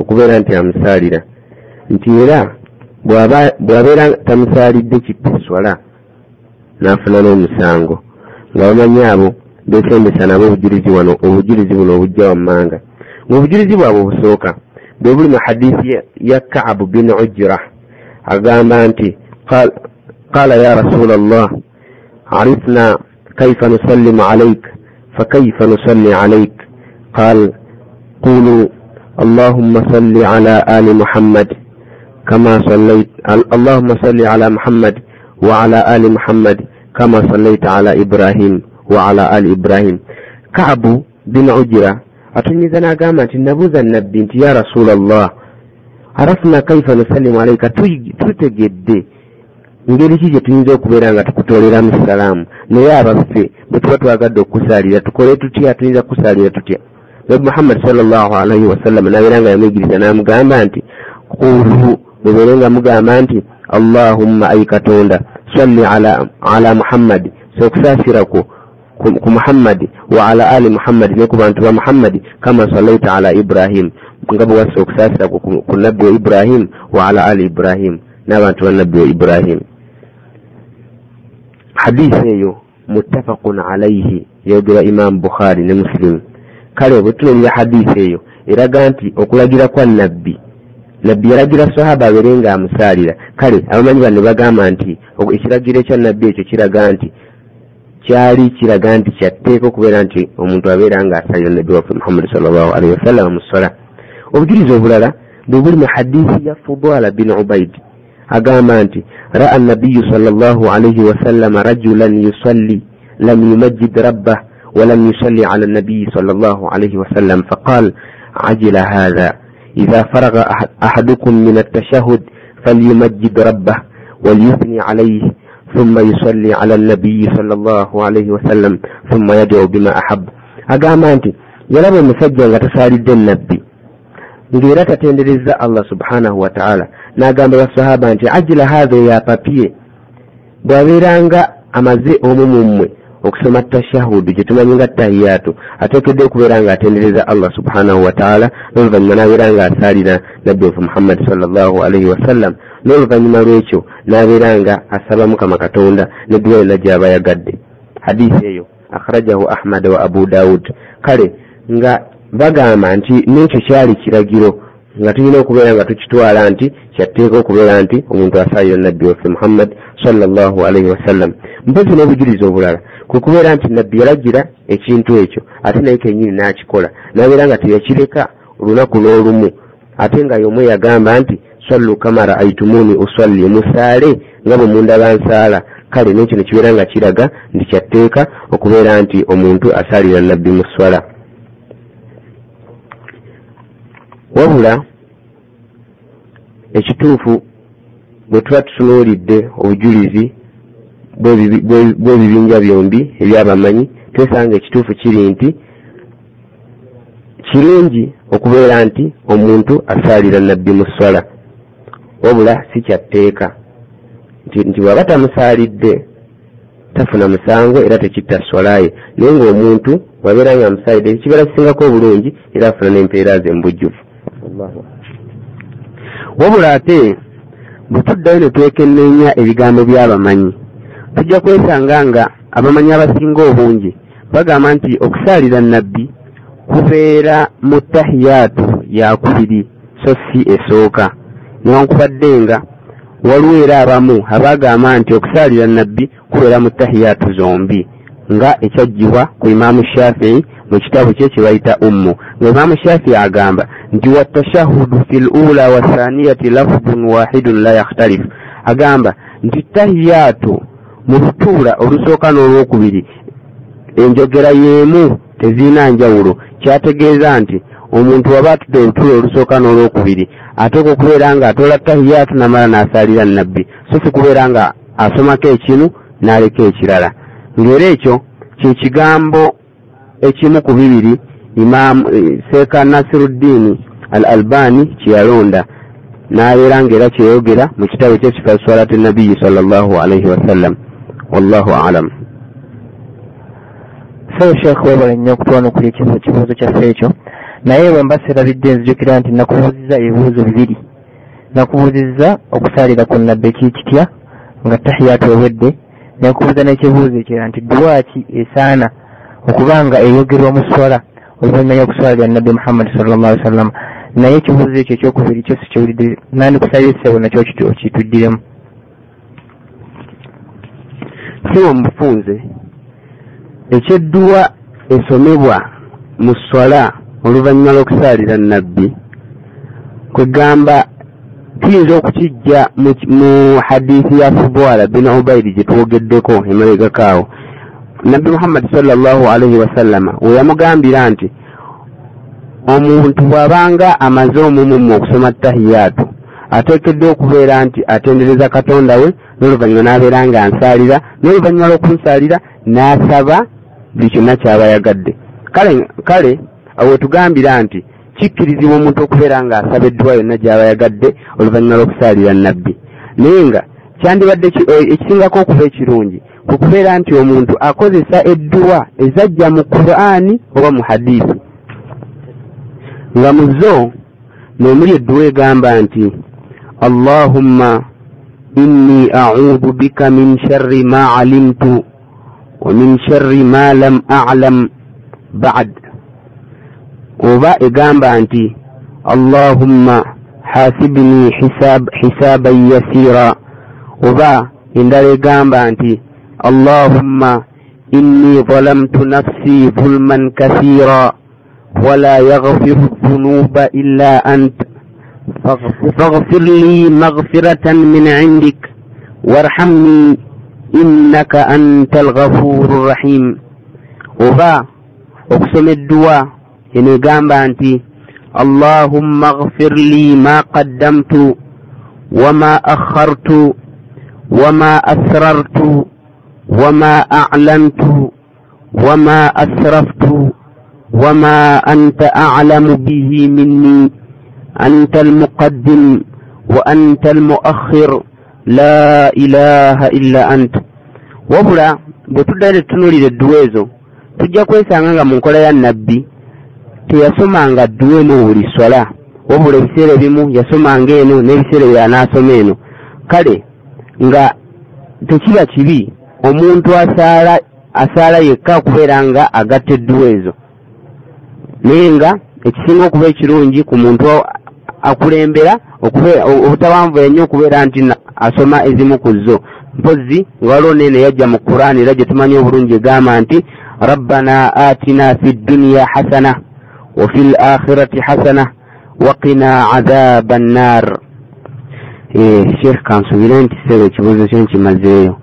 okubeera nti amusaalira nti era bw'abeera tamusaalidde kippeswala n'afuna n'omusango nga bamanyi abo besembesa nabo obujulizi wano obujulizi buno obujja wammanga. Ngaobujulizi bwabwe obusooka bwe buli mu hadisi ya kaabu bin ujra agamba nti qala ya rasula allah arifna kaifa nusallimu alaik fakaifa nusalli alaik qal qulu اللهم صل على آل محمد كما صليت اللهم صل على محمد وعلى آل محمد كما صليت على إبراهيم وعلى آل إبراهيم كعب بن عجرة أتنيذا ناقاما تنبوذ النبي انت يا رسول الله عرفنا كيف نسلم عليك تتجد ngeri ki gye tuyinza okubeera nga tukutooleramu salaamu naye abaffe bwe tuba twagadde okukusaalira tukole tutya tuyinza kukusaalira tutya Nabi muhammadi salllahu alaihi wasallama nabeera nga yamuyigiriza n'amugamba nti qulu mubeere nga mugamba nti allahumma ayi katonda salli ala muhammadi sokusaasira ku muhammadi wa ala ali muhammadi ne ku bantu ba muhammadi kama sallaita ala ibrahim. Nga bwe wassa okusaasira ku nabbi wa ibrahim wa ala ali ibrahim n'abantu ba nabbi wa ibrahim. Hadisi eyo muttafaqun alaihi yogera imamu bukhari ne musilimu kale bwe tunonya hadisi eyo eraga nti okulagira kwa nabbi nabbi yalagira sahaba abeere nga amusaalira. Kale abamanyi bano bagamba nti ekiragiro ekya nabbi ekyo kiraga nti kyali kiraga nti kyatteeka okubeera nti omuntu abeera nga asaalira nabbi waffe muhammadi salllahu alaihi wasallama mu sola obujulizi obulala bwe buli mu hadisi ya fudala bin ubaid agamba nti ra'a nabiyu salllahu alaihi wasallama rajulan yusalli lam yumajjid rabbah ولم يصلي على النبي صلى الله عليه وسلم فقال عجل هذا. إذا فرغ أحدكم من التشهد فليمجد ربه وليثني عليه ثم يصلي على النبي صلى الله عليه وسلم ثم يدعو bima ahab agamba nti yalaba omusajja nga tasaalidde nabbi ng'era tatenderezza allah subhanahu wataala n'agamba basahaba nti ajira hatha eyo apapye bw'abeeranga amaze omu mu mmwe okusoma tashahudu gyetumanyi nga tahiyatu ateekedde okubeera nga atendereza allah subhanahu wataala n'oluvanyuma n'abeera nga asaalira nabbi waffe muhammadi salllahu alaihi wasallam n'oluvanyuma lwekyo n'abeera nga asaba mukama katonda nedduwa yonna gy'aba yagadde hadisi eyo akhrajahu ahmad wa abu daud kale nga bagamba nti n'ekyo kyali kiragiro nga tulina okubeera nga tukitwala nti kyatteeka okubeera nti omuntu asaalira nabbi waffe muhammad salllahu alaihi wasallam. Mpozi n'obujulizi obulala kwe kubeera nti nabbi yalagira ekintu ekyo ate naye kenyini n'akikola n'abeera nga teyakireka olunaku n'olumu. Ate nga y'omu yagamba nti sallu kama raaitumuni usalli musaale nga bwe mundaba nsaala. Kale n'ekyo ne kibeera nga kiraga nti kyatteeka okubeera nti omuntu asaalira nabbi mu swala. Wabula ekituufu bwe tuba tutunuulidde obujulizi bw'ebibinja byombi ebyabamanyi twesanga ekituufu kiri nti kirungi okubeera nti omuntu asaalira nabbi mu swala wabula si kyatteeka nti bw'aba tamusaalidde tafuna musango era tekitta swalaye naye ngaomuntu bwabeera nga amusaalidde kibeera kisingako obulungi era afuna n'empeera ze mubujjuvu wabula ate bwe tuddayo ne twekenneenya ebigambo by'abamanyi tujja kwesanga nga abamanyi abasinga obungi bagamba nti okusaalira nabbi kubeera mu tahiyaatu yakubiri so si esooka. Newankubadde nga waliwo era abamu abagamba nti okusaalira nabbi kubeera mu tahiyaatu zombi nga ekyajjibwa ku imaamu shafii mu kitabu kye kye bayita ummu. Nga imaamu shafii agamba nti watashahudu fi lula wathaniyati lafdun wahidun la yakhtalifu agamba nti tahiyaatu mu lutuula olusooka n'olwokubiri enjogera y'emu teziina njawulo. Kyategeeza nti omuntu waba atudde olutuula olusooka n'olwokubiri ateeka okubeera nga atoola tahiyaatu namala n'asaalira nabbi so si kubeera nga asomako ekimu n'aleka ekirala. Ng'era ekyo kye kigambo ekimu ku bibiri imaamu seeka nasiruddiini al albani kye yalonda n'abeera ng'era kyeyogera mu kitabo kye kifa swalati nabiyi sallallahu alaihi wasallam wallahu alam. So sheekh webale nnyo okutuwanukula ekibuuzo kyaffe ekyo. Naye bwe mbaserabidde nzijukira nti nakubuuziza ebibuuzo bibiri. Nakubuuzizza okusaalira ku nabbi ekikitya nga tahiyaatu ewedde nenkubuuza n'ekibuuzo ekira nti duwaaki esaana okuba nga eyogerwa mu swala oluvannyuma lyokuswalira nabbi muhammadi sal llah ali sallama naye ekibuuzo ekyo ekyokubiri kyo sikiwulidde nandikusabye essebo nakyo okituddiremu siwa mufunze ekyedduwa esomebwa mu swala oluvannyuma lw'okusaalira nabbi kwegamba tuyinza okukijja mu hadiisi ya fubwala bin ubaidi gye twogeddeko emabegakaawo nabbi muhammadi salllahu alaihi wasallama we yamugambira nti omuntu bw'abanga amaze omumumu okusoma tahiyaatu ateekeddwa okubeera nti atendereza katonda we n'oluvannyuma n'abeera nga ansaalira n'oluvannyuma lw'okunsaalira n'asaba buli kyonna kyaba yagadde kale kale wetugambira nti kikkirizibwa omuntu okubeera ng'asaba edduwa yonna gy'aba yagadde oluvannyuma lw'okusaalira nabbi naye nga kyandibadde ekisingako okuba ekirungi kukubeera nti omuntu akozesa edduwa ezajja mu qur'ani oba mu hadiisi. Nga mu zo nomuli edduwa egamba nti allahumma inni audu bika min sharri ma alimtu wa min sharri ma lam alam bad. Oba egamba nti allahumma hasibni hisaaban yasira oba endala egamba nti allahumma inni zalamtu nafsi zulman kathira wala yaghfiru dhunuba illa ant faghfir li maghfiratan min indik warhamni innaka anta alghafuru rrahim oba okusoma edduwa eno egamba nti allahumma ghfir li ma qaddamtu wama akhartu asrartu wama aclantu wama asraftu wama anta aclamu bihi minni anta almuqaddim wa anta almuakhir la ilaha illa ant wabula bwe tuddayo tetutunuulira edduwa ezo tujja kwesanga nga mu nkola ya nabbi teyasomanga dduwa emu buli swala wabula ebiseera ebimu yasomanga eno n'ebiseera ebyo anaasoma eno kale nga tekiba kibi omuntu asaala asaala yekka okubeera nga agatta edduwa ezo. Naye nga ekisinga okuba ekirungi ku muntu akulembera obutawanvu ennyo okubeera nti asoma ezimu ku zo. Mpozi nga waliwo neeno yajja mu qur'ani era gye tumanyi obulungi egamba nti rabbana atina fi dduniya hasana wafi l akhirati hasana waqina adhaba annar sheekh kansubire nti sebo ekibuuzo kyo nkimazeeyo.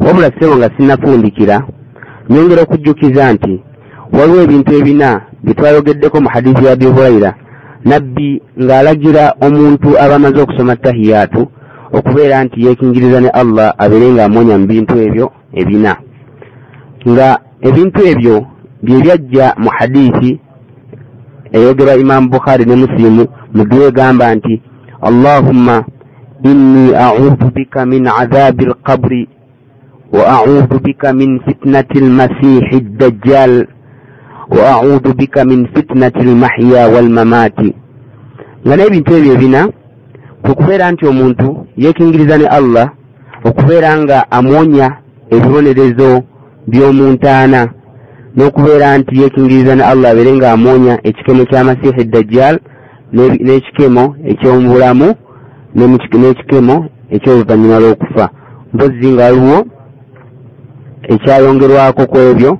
Wabula sebo nga sinnafundikira nyongera okujjukiza nti waliwo ebintu ebina bye twayogeddeko mu hadiisi ya abi hurayira nabbi ng'alagira omuntu aba amaze okusoma tahiyaatu okubeera nti yeekingiriza ne allah abeere ng'amonya mu bintu ebyo ebina. Nga ebintu ebyo bye byajja mu hadiisi eyogerwa imamu bukhari ne musilimu mu dduwa egamba nti allahumma bika min adhabi alqabri wa audu bika min fitnati almasihi ddajjal wa audu bika min fitnati almahya walmamaati nga n'ebintu ebyo ebina kwekubeera nti omuntu yeekingiriza ne allah okubeera nga amwonya ebibonerezo by'omuntaana n'okubeera nti yeekingiriza ne allah abeere ng'amwonya ekikemo ky'amasihi dajjal n'ekikemo ekyomubulamu n'ekikemo ekyoluvannyuma lw'okufa. Mpozi nga waliwo ekyayongerwako ku ebyo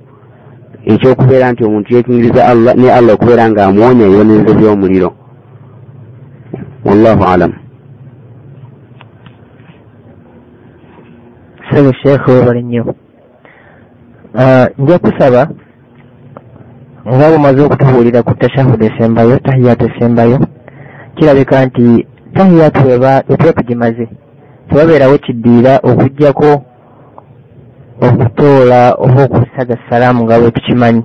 ekyokubeera nti omuntu yeekingiriza allah ne allah okubeera ng'amwonya ebibonerezo by'omuliro. Wallahu alam. Sebe sheekhe webale nnyo. Nja kusaba nga bumaze okutubuulira ku tashahudu esembayo tahiyaatu esembayo kirabika nti tahiyaatu wetuba tugimaze tewabeerawo kiddiira okugjako okutoola oba okusaga salaamu nga bwe tukimanyi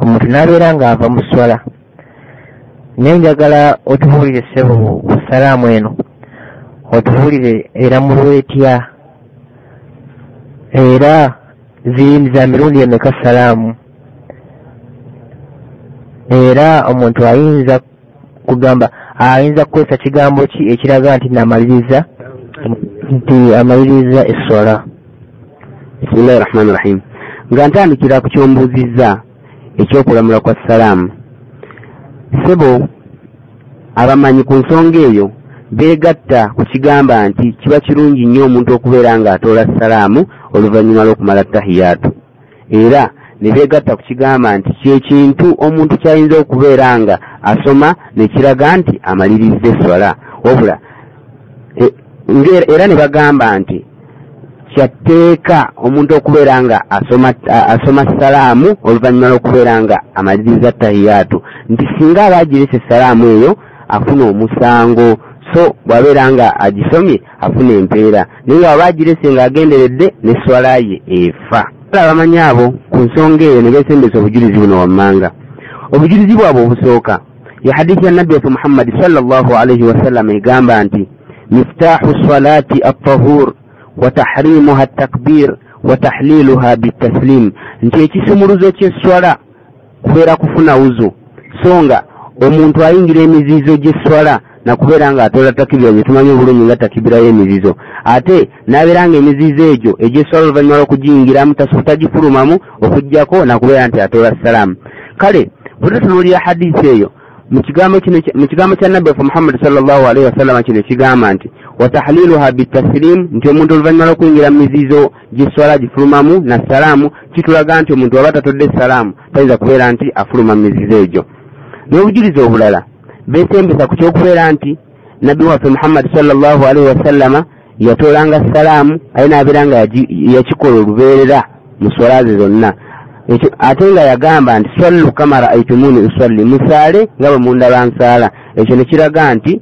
omuntu n'abeera ng'ava mu swala. Naye njagala otubuulire ssebo ku salaamu eno otubuulire era mu lwetya. Era za mirundi emeka salaamu? Era omuntu ayinza kugamba ayinza kukozesa kigambo ki ekiraga nti namaliriza? Nti amaliriza essola. Bisimillahi rahmani rahim. Nga ntandikira ku kyombuuzizza ekyokulamula kwa salaamu. Sebo abamanyi ku nsonga eyo beegatta ku kigamba nti kiba kirungi nnyo omuntu okubeera ng'atoola salaamu oluvannyuma lw'okumala tahiyaatu era ne beegatta ku kigamba nti kyekintu omuntu kyayinza okubeera nga asoma nekiraga nti amaliriza eswala. Wabula e, era ne bagamba nti kyatteeka omuntu okubeera nga asoma salaamu oluvannyuma lw'okubeera nga amaliriza tahiyaatu. Nti singa aba agirese salaamu eyo afuna omusango. So bw'abeera nga agisomye afuna empeera. Naye nga waba agirese ng'agenderedde n'eswala ye efa abamanyi abo ku nsonga eyo ne beesembesa obujulizi buno wammanga. Obujulizi bwabwe obusooka ye hadiisi ya nabbi waffe muhammadi salllahu alaihi wasallama egamba nti miftaahu salaati attahur wa tahrimuha attakbir wa tahliluha bitaslim nti ekisumuluzo ky'eswala kubeera kufuna wuzo so nga omuntu ayingira emizizo gy'eswala nakubeera nga atoola takibira gye tumanyi obulungi nga takibirayo emizizo. Ate n'abeera nga emizizo egyo egyeswala oluvannyuma lw'okugiyingiramu tagifulumamu okugjako nakubeera nti atoola salaamu kale bwe tutunuulira hadiisi eyo mu kigambo kya nabbi waffe muhammadi salllahu alaihi wasallama kino kigamba nti watahliluha bitasilimu nti omuntu oluvannyuma lw'okuyingira mu mizizo gyeswala gifulumamu na salaamu kitulaga nti omuntu aba tatodde salaamu tayinza kubeera nti afuluma mu mizizo egyo. N'obujulizi obulala beesembesa ku kyokubeera nti nabbi waffe muhammadi salllahu alaihi wasallama yatoolanga salaamu aye n'abeera nga yakikola olubeerera mu swala ze zonna ate nga yagamba nti sallu kama raaitumuni usalli musaale nga bwe mundaba nsaala. Ekyo ne kiraga nti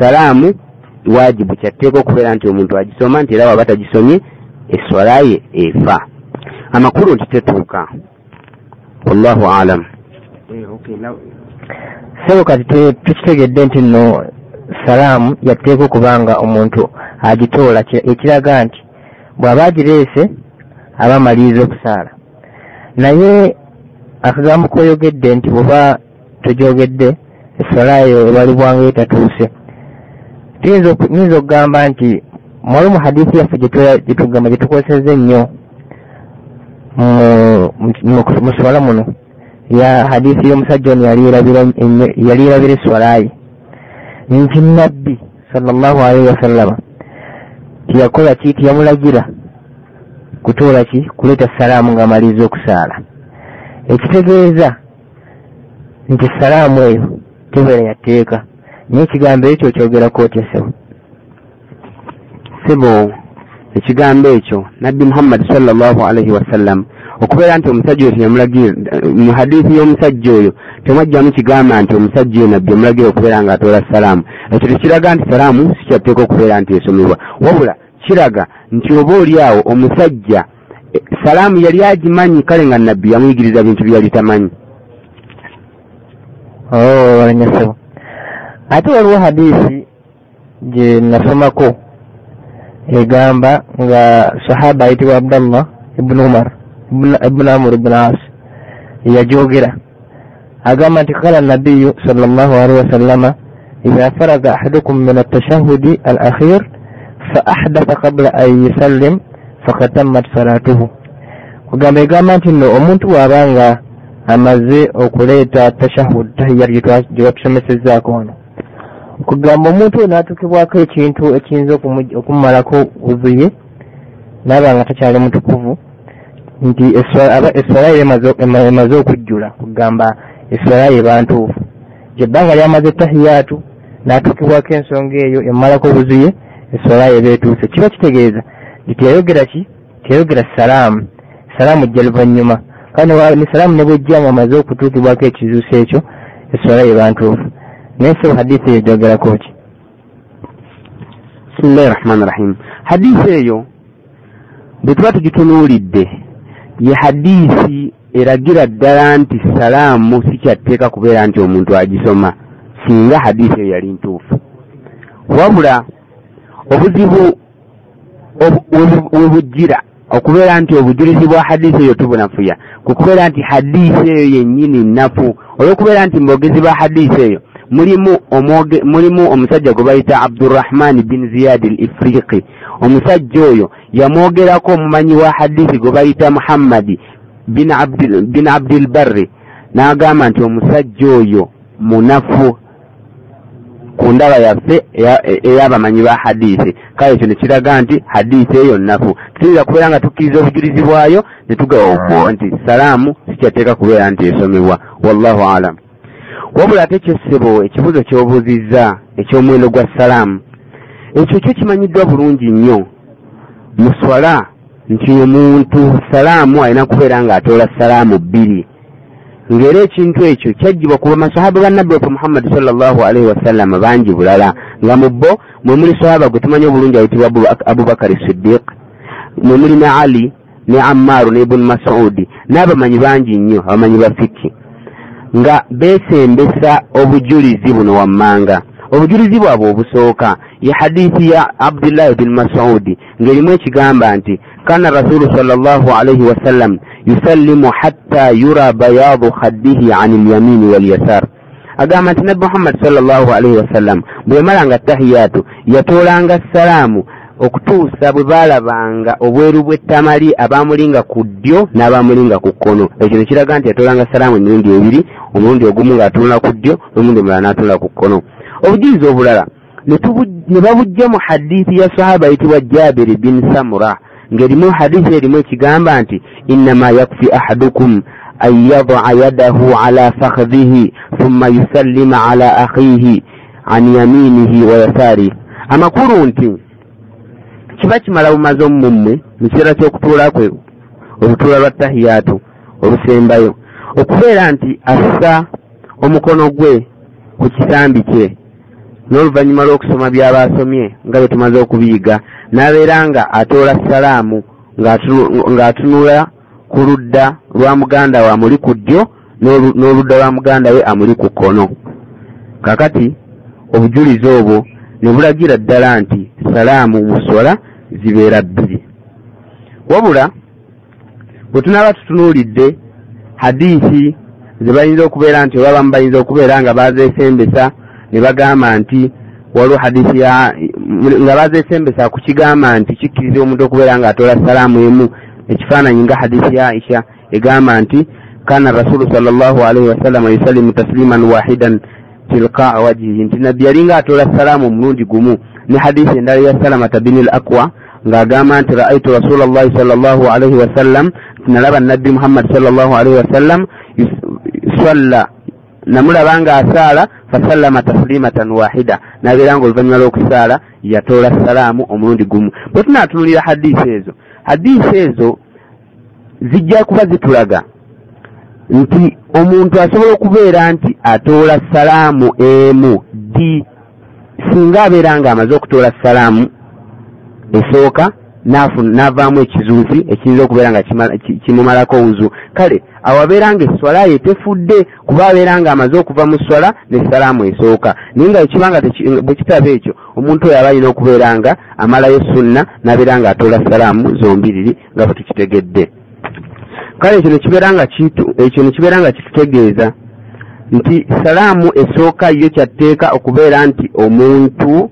salaamu wajibu kyatteeka okubeera nti omuntu agisoma nti era waba tagisomye eswala ye efa. Amakulu nti tetuuka. Wallahu alam sebo kati tukitegedde nti nno salaamu yatteeka okuba nga omuntu agitoola. Ekiraga nti bw'aba agireese aba amaliriza okusaala. Naye akagambo koyogedde nti bweba togyogedde esala eyo ebalibwanga etatuuse. Tuyinza okugamba nti mwali mu hadiisi yaffe gyetugamba gyetukozeseza ennyo mu swala muno ya hadiisi y'omusajja ono yali erabira eswalaye nti nabbi sallallahu alaihi wasallama tiyakola ki tiyamulagira kutoola ki kuleeta salaamu ng'amaliriza okusaala ekitegeeza nti salaamu eyo tebeera yatteeka naye ekigambo ekyo kyogerako otya sebo. Sebo ekigambo ekyo nabbi muhammadi salllahu alaihi wasallam okubeera nti omusajja oyo teyamulagira mu hadiisi y'omusajja oyo temwajjamu kigamba nti omusajja oyo nabbi yamulagira okubeera nga atoola salaamu. Ekyo tekiraga nti salaamu sikyatteeka okubeera nti esomebwa. Wabula kiraga nti oba oli awo omusajja salaamu yali agimanyi kale nga nabbi yamuyigiriza bintu byeyali tamanyi. Walanyasebo ate waliwo hadiisi gye nasomako egamba nga sahaba ayitibwa abdallah ibunu umar ibunu amur ibunu as yajogera agamba nti kala nabiyu sal llahu alaihi wasallama idha faraga ahadukum min altashahudi al akhir fa ahdatha qabla an yusallim fakad tammat salatuhu. Kugamba egamba nti nno omuntu bw'aba nga amaze okuleeta tashahud tahiyat gye batusomesezzaako ono kugamba omuntu oyo n'atuukibwako ekintu ekiyinza okumumalako wuzuye naaba nga takyali mutukuvu nti eswala ye emaze okujjula kugamba eswala ye bantuufu. Gyebbanga lyamaze tahiyaatu n'atuukibwako ensonga eyo emumalako buzuye eswala ye beetuuse. Kiba kitegeeza nti teyayogera ki? Teyayogera salaamu. Salaamu jja luvannyuma. Kandi ne salaamu ne bwejjamu amaze okutuukibwako ekizuuso ekyo eswala ye bantuufu. Naye sebo hadiisi eyo gyogerako ki? Bisimillahi rahmani rahim hadiisi eyo bwe tuba tugitunuulidde ye hadiisi eragira ddala nti salaamu si kyatteeka kubeera nti omuntu agisoma singa hadiisi eyo yali ntuufu. Wabula obuzibu we bujjira okubeera nti obujulizi bwa hadisi eyo tubunafuya kukubeera nti hadisi eyo yennyini nafu olwokubeera nti mbogezi ba hadisi eyo mulimu omusajja gwe bayita abdurrahman bin ziyad al ifriqi omusajja oyo yamwogerako omumanyi wa hadisi gwe bayita muhammadi bin abdilbarri n'agamba nti omusajja oyo munafu ku ndaba yaffe ey'abamanyi ba hadisi kale ekyo nekiraga nti hadisi eyo nafu tuyinza kubeera nga tukkiriza obujulizi bwayo netugawo nti salaamu sikyateeka kubeera nti esomebwa. Wallahu alam wabula ate kyessebo ekibuzo kyobuuzizza eky'omuwendo gwa salaamu ekyo kyo kimanyiddwa bulungi nnyo. Muswala nti omuntu salaamu alina kubeera ng'atoola salaamu bbiri. Ng'era ekintu ekyo kyajjibwa kuba masahaba ba nabbi waffe muhammadi sallallahu alaihi wasallama bangi bulala. Nga mu bo mwe muli sahaba gwe tumanyi obulungi ayitibwa abubakari siddiq mwe muli ne ali ne ammaaru ne ibuni masudi n'abamanyi bangi nnyo abamanyi ba fiki nga beesembesa obujulizi buno wammanga obujulizi bwabwe obusooka. Ye hadithi ya abdullahi bin masudi ng'erimu ekigamba nti kana rasulu sallallahu alaihi wasallam yusallimu hatta yura bayadu khaddihi an lyamini walyasar agamba nti nabbi muhammadi sallallahu alaihi wasallam bwe yamalanga tahiyatu yatoolanga salaamu okutuusa bwe baalabanga obweru bw'ettamali abaamulinga ku ddyo n'abaamulinga ku kkono. Ekyo ne kiraga nti yatoolanga salaamu emirundi ebiri omulundi ogumu ng'atunula ku ddyo n'omulundi omulala n'atunula ku kkono obujulizi obulala ne babujja mu hadithi ya sahaba ayitibwa jabiri bin samura ng'erimu hadithi erimu ekigamba nti innama yakfi ahadukum an yadaa yadahu ala fakhdihi thumma yusallima ala akhihi an yaminihi wa yasaarihi amakulu nti kiba kimala bumaze omumummwe mu kiseera ky'okutuula kwe olutuula lwa tahiyaatu olusembayo okubeera nti assa omukono gwe ku kisambi kye n'oluvannyuma lw'okusoma by'aba asomye nga bwe tumaze okubiyiga n'abeera nga atoola salaamu ng'atunula ku ludda lwa muganda we amuli ku ddyo n'oludda lwa muganda we amuli ku kkono. Kakati obujulizi obwo ne bulagira ddala nti salaamu mu swala zibeera bbiri. Wabula bwe tunaaba tutunuulidde hadiisi ze bayinza okubeera nti obabamu bayinza okubeera nga bazeesembesa ne bagamba nti waliwo hadisi ya nga bazeesembesa ku kigamba nti kikkiriza omuntu okubeera ng'atoola salaamu emu. Ekifaananyi nga hadisi ya aisha egamba nti kana rasulu sal llahu alaihi wasallama yusallimu tasliman wahidan tilqaa wajihi nti nabbi yalinga atoola salaamu omulundi gumu. Ne hadisi endala ya salamata bini l aqwa ng'agamba nti raaitu rasula llahi sal llahu alaihi wasallam nalaba nabbi muhammadi sal llahu alaihi wasallam salla. Namulaba nga asaala fasallama taslimatan wahida. Nabeera nga oluvannyuma lw'okusaala yatoola salaamu omulundi gumu. Bwe tunaatunulira hadiisi ezo hadiisi ezo zijja kuba zitulaga nti omuntu asobola okubeera nti atoola salaamu emu ddi singa abeera nga amaze okutoola salaamu esooka n'avaamu ekizuuzi ekiyinza okubeera nga kimumalako wuzu. Kale awo abeera nga eswala ye tefudde kuba abeera nga amaze okuva mu swala ne salaamu esooka. Naye nga ekibanga bwe kitaba ekyo omuntu oyo aba alina okubeera nga amalayo sunna n'abeera nga atoola salaamu zombiriri nga bwe tukitegedde. Kale ekyo nekibeera nga ekyo nekibeera nga kitutegeeza nti salaamu esooka yo kyatteeka okubeera nti omuntu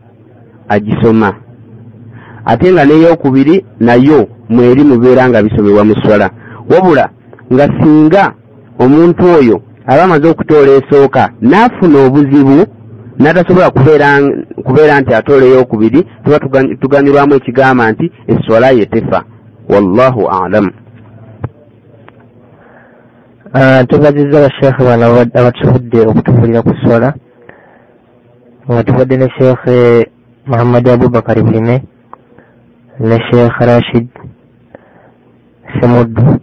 agisoma ate nga n'eyokubiri nayo mweri mubeera nga bisomebwa mu swala. Wabula nga singa omuntu oyo aba amaze okutoola esooka n'afuna obuzibu n'atasobola kubeera nti atoola eyokubiri tuba tuganyulwamu ekigamba nti eswala ye tefa. Wallahu alamu tubaziza abasheekhe bano abatubudde okutubulira ku swala. Nga tubadde ne sheekhe muhammadi abubakari bulime ne sheekh rashid semuddu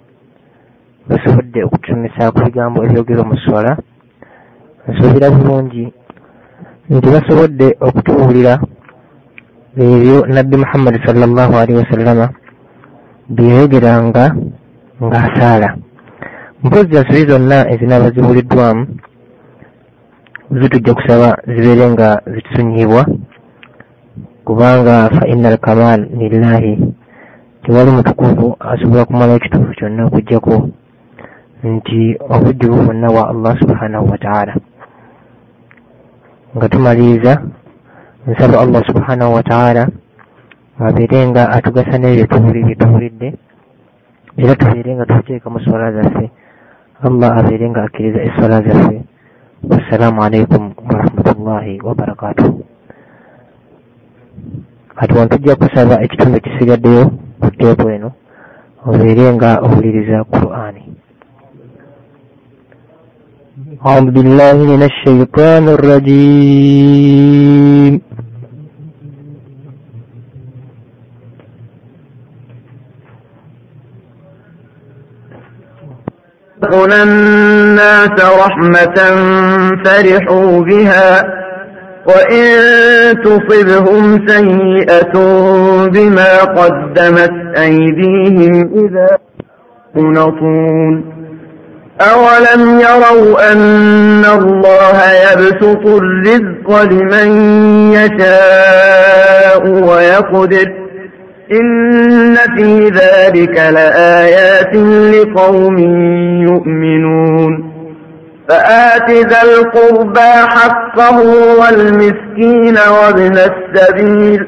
basobodde okutusomesa ku bigambo ebyogerwa mu swala nsuubira bulungi nti basobodde okutubuulira ebyo nabbi muhammadi sallallahu alaihi wasallama byeyogeranga ng'asaala. Mpozi ensobi zonna ezinaaba zibuuliddwamu zitujja kusaba zibeere nga zitusonyiyibwa kubanga fa inna alkamal lillahi tewali mutukuvu asobola kumala ekituufu kyonna okugjako nti obujjuvu bwonna wa allah subhanahu wataala nga tumaliriza nsaba allah subhanahu wataala abeere nga atugasa n'ebyo tuwulidde era tubeere nga tuteeka mu swala zaffe. Allah abeere nga akkiriza eswala zaffe. Wassalaamu alaikum warahmatullahi wabarakatuhu Katono tujja kusaba ekitundu ekisigaddeyo ku tteepu eno obeere nga owuliriza Qur'ani. أعوذ بالله من الشيطان الرجيم أولى الناس رحمة فرحوا بها وإن تصبهم سيئة بما قدمت أيديهم إذا ينطون أولم يروا أن الله يبسط الرزق لمن يشاء ويقدر إن في ذلك لآيات لقوم يؤمنون فآت ذا القربى حقه والمسكين وابن السبيل.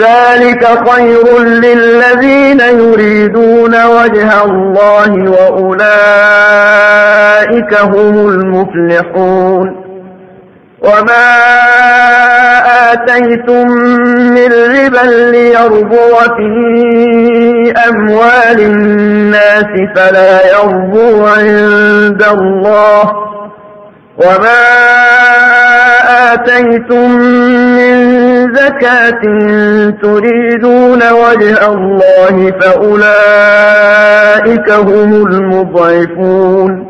ذلك خير للذين يريدون وجه الله وأولئك هم المفلحون. وما آتيتم من ربا ليربو في أموال الناس فلا يربو عند الله وما آتيتم من زكاة تريدون وجه الله فأولئك هم المضعفون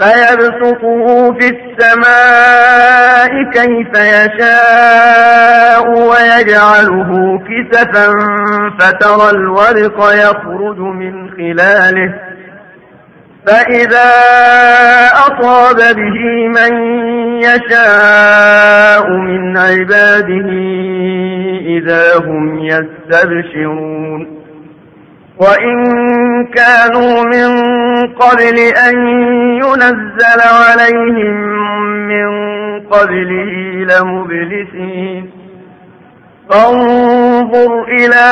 فيبسطه في السماء كيف يشاء ويجعله كسفا فترى الورق يخرج من خلاله. فإذا أصاب به من يشاء من عباده إذا هم يستبشرون. وإن كانوا من قبل أن ينزل عليهم من قبله لمبلسين فانظر إلى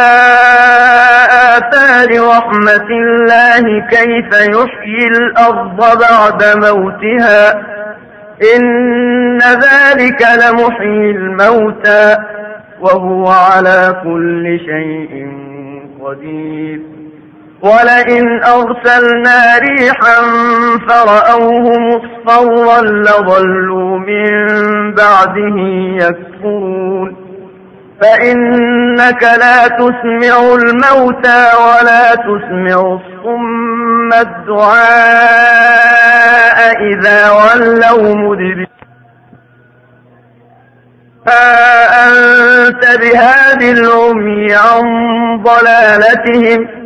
آثار رحمة الله كيف يحيي الأرض بعد موتها إن ذلك لمحيي الموتى وهو على كل شيء قدير ولئن أرسلنا ريحا فرأوه مصفرا لظلوا من بعده يكفرون فإنك لا تسمع الموتى ولا تسمع الصم الدعاء إذا ولوا مدبرين أنت بهذه العمي عن ضلالتهم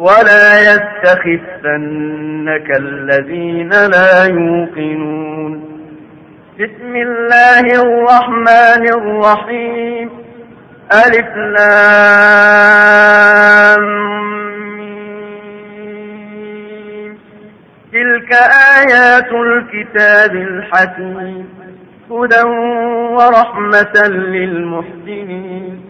ولا يستخفنك الذين لا يوقنون بسم الله الرحمن الرحيم ألف لام تلك آيات الكتاب الحكيم هدى ورحمة للمحسنين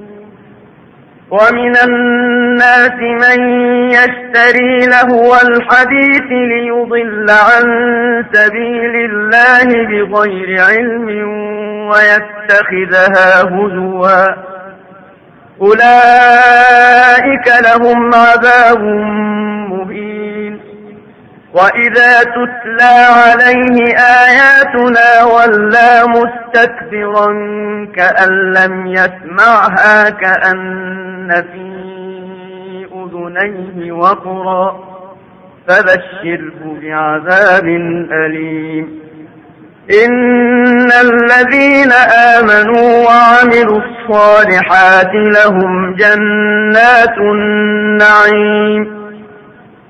ومن الناس من يشتري لهو الحديث ليضل عن سبيل الله بغير علم ويتخذها هزوا. أولئك لهم عذاب مهين. وإذا تتلى عليه آياتنا ولى مستكبرا كأن لم يسمعها كأن في أذنيه وقرا فبشره بعذاب أليم إن الذين آمنوا وعملوا الصالحات لهم جنات النعيم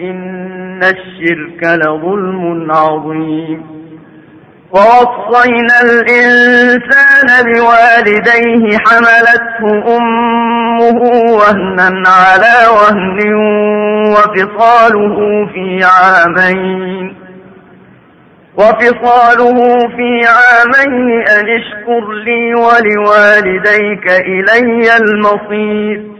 إن الشرك لظلم عظيم ووصينا الإنسان بوالديه حملته أمه وهنا على وهن وفصاله في عامين وفصاله في عامين أن اشكر لي ولوالديك إلي المصير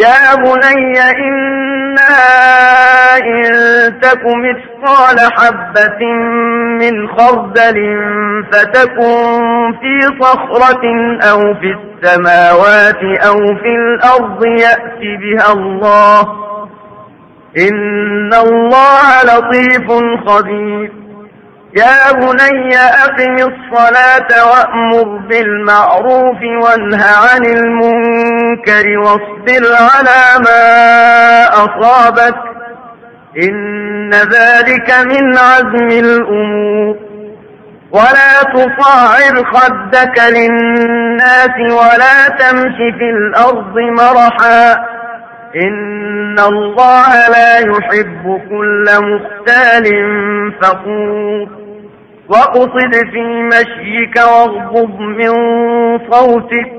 يا بني إنها إن تك مثقال حبة من خردل فتكن في صخرة أو في السماوات أو في الأرض يأت بها الله. إن الله لطيف خبير. يا بني أقم الصلاة وأمر بالمعروف وانه عن المنكر واصبر على ما أصابك. إن ذلك من عزم الأمور. ولا تصعر خدك للناس ولا تمش في الأرض مرحاً. إن الله لا يحب كل مختال فقور واقصد في مشيك واغضب من صوتك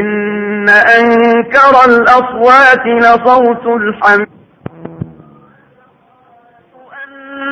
إن أنكر الأصوات لصوت الحمد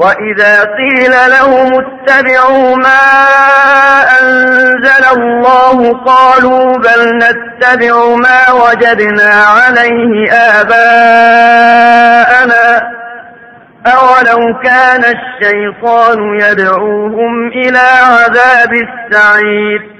وإذا قيل لهم اتبعوا ما أنزل الله قالوا بل نتبع ما وجدنا عليه آباءنا أولو كان الشيطان يدعوهم إلى عذاب السعير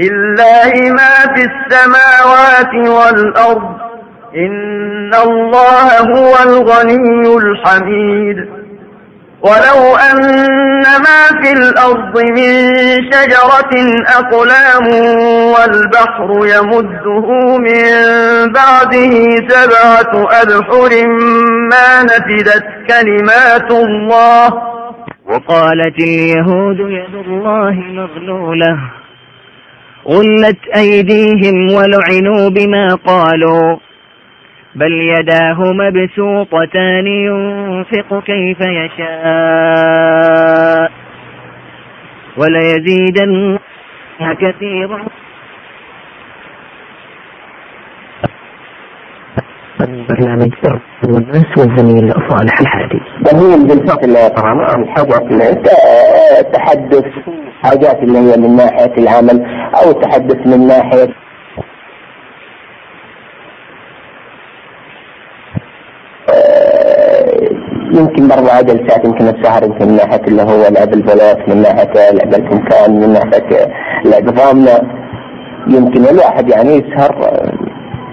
لله ما في السماوات والأرض إن الله هو الغني الحميد. ولو أن ما في الأرض من شجرة أقلام والبحر يمده من بعده سبعة أبحر ما نفدت كلمات الله. وقالت اليهود يد الله مغلولة. غلت أيديهم ولعنوا بما قالوا. بل يداه مبسوطتان ينفق كيف يشاء. وليزيدن كثيرا. برنامج والناس والزميل صالح الحادي. زميل بالفضل يا كرامة عن حقق التحدث حاجات اللي هي من ناحية العمل أو تحدث من ناحية يمكن برضه عدل ساعات يمكن السهر يمكن من ناحية اللي هو لعب البلاط من ناحية لعب الكمكان من ناحية لعب ضامنة يمكن الواحد يعني يسهر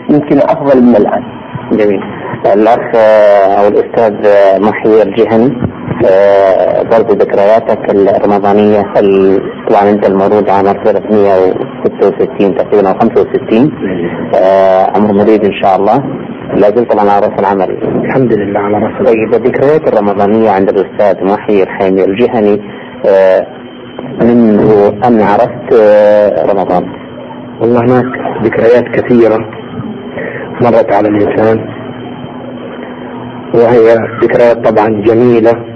يمكن أفضل من الآن. جميل. الأخ أو الأستاذ محيي الجهني برضه ذكرياتك الرمضانية طبعا انت المولود عام 1966 تقريبا او 65 عمر مريد ان شاء الله. لا زلت على راس العمل. الحمد لله على راس العمل. طيب الذكريات الرمضانية عند الاستاذ محي الحامي الجهني منذ ان عرفت رمضان؟ والله هناك ذكريات كثيرة مرت على الانسان وهي ذكريات طبعا جميله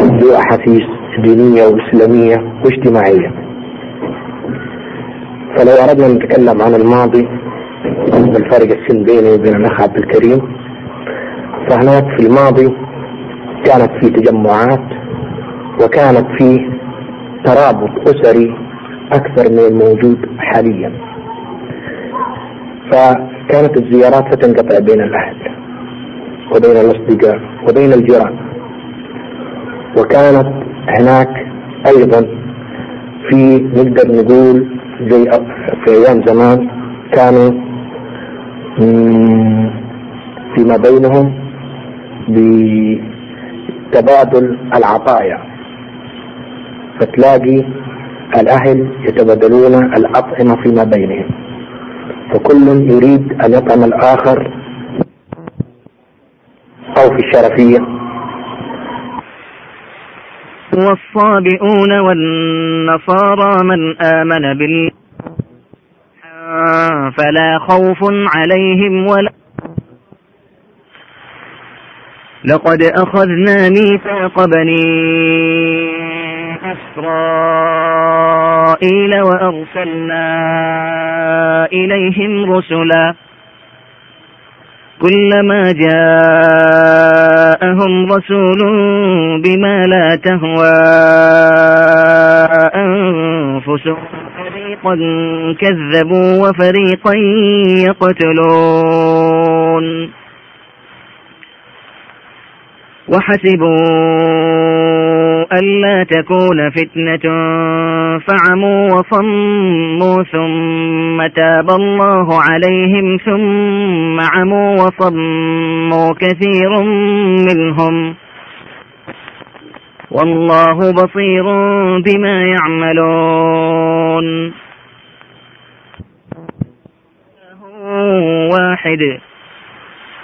ذو أحاسيس دينية وإسلامية واجتماعية. فلو أردنا أن نتكلم عن الماضي والفرق السن بيني وبين الأخ عبد الكريم فهناك في الماضي كانت في تجمعات وكانت في ترابط أسري أكثر من الموجود حاليا. فكانت الزيارات فتنقطع بين الأهل وبين الأصدقاء وبين الجيران. وكانت هناك ايضا في نقدر نقول زي في ايام زمان كانوا فيما بينهم بتبادل العطايا. فتلاقي الاهل يتبادلون الاطعمه فيما بينهم. فكل يريد ان يطعم الاخر او في الشرفيه والصابئون والنصارى من آمن بالله فلا خوف عليهم ولا لقد أخذنا ميثاق بني إسرائيل وأرسلنا إليهم رسلاً كلما جاءهم رسول بما لا تهوى أنفسهم. فريقا كذبوا وفريقا يقتلون. وحسبوا ألا تكون فتنة. فعموا وصموا ثم تاب الله عليهم ثم عموا وصموا كثير منهم. والله بصير بما يعملون. واحد.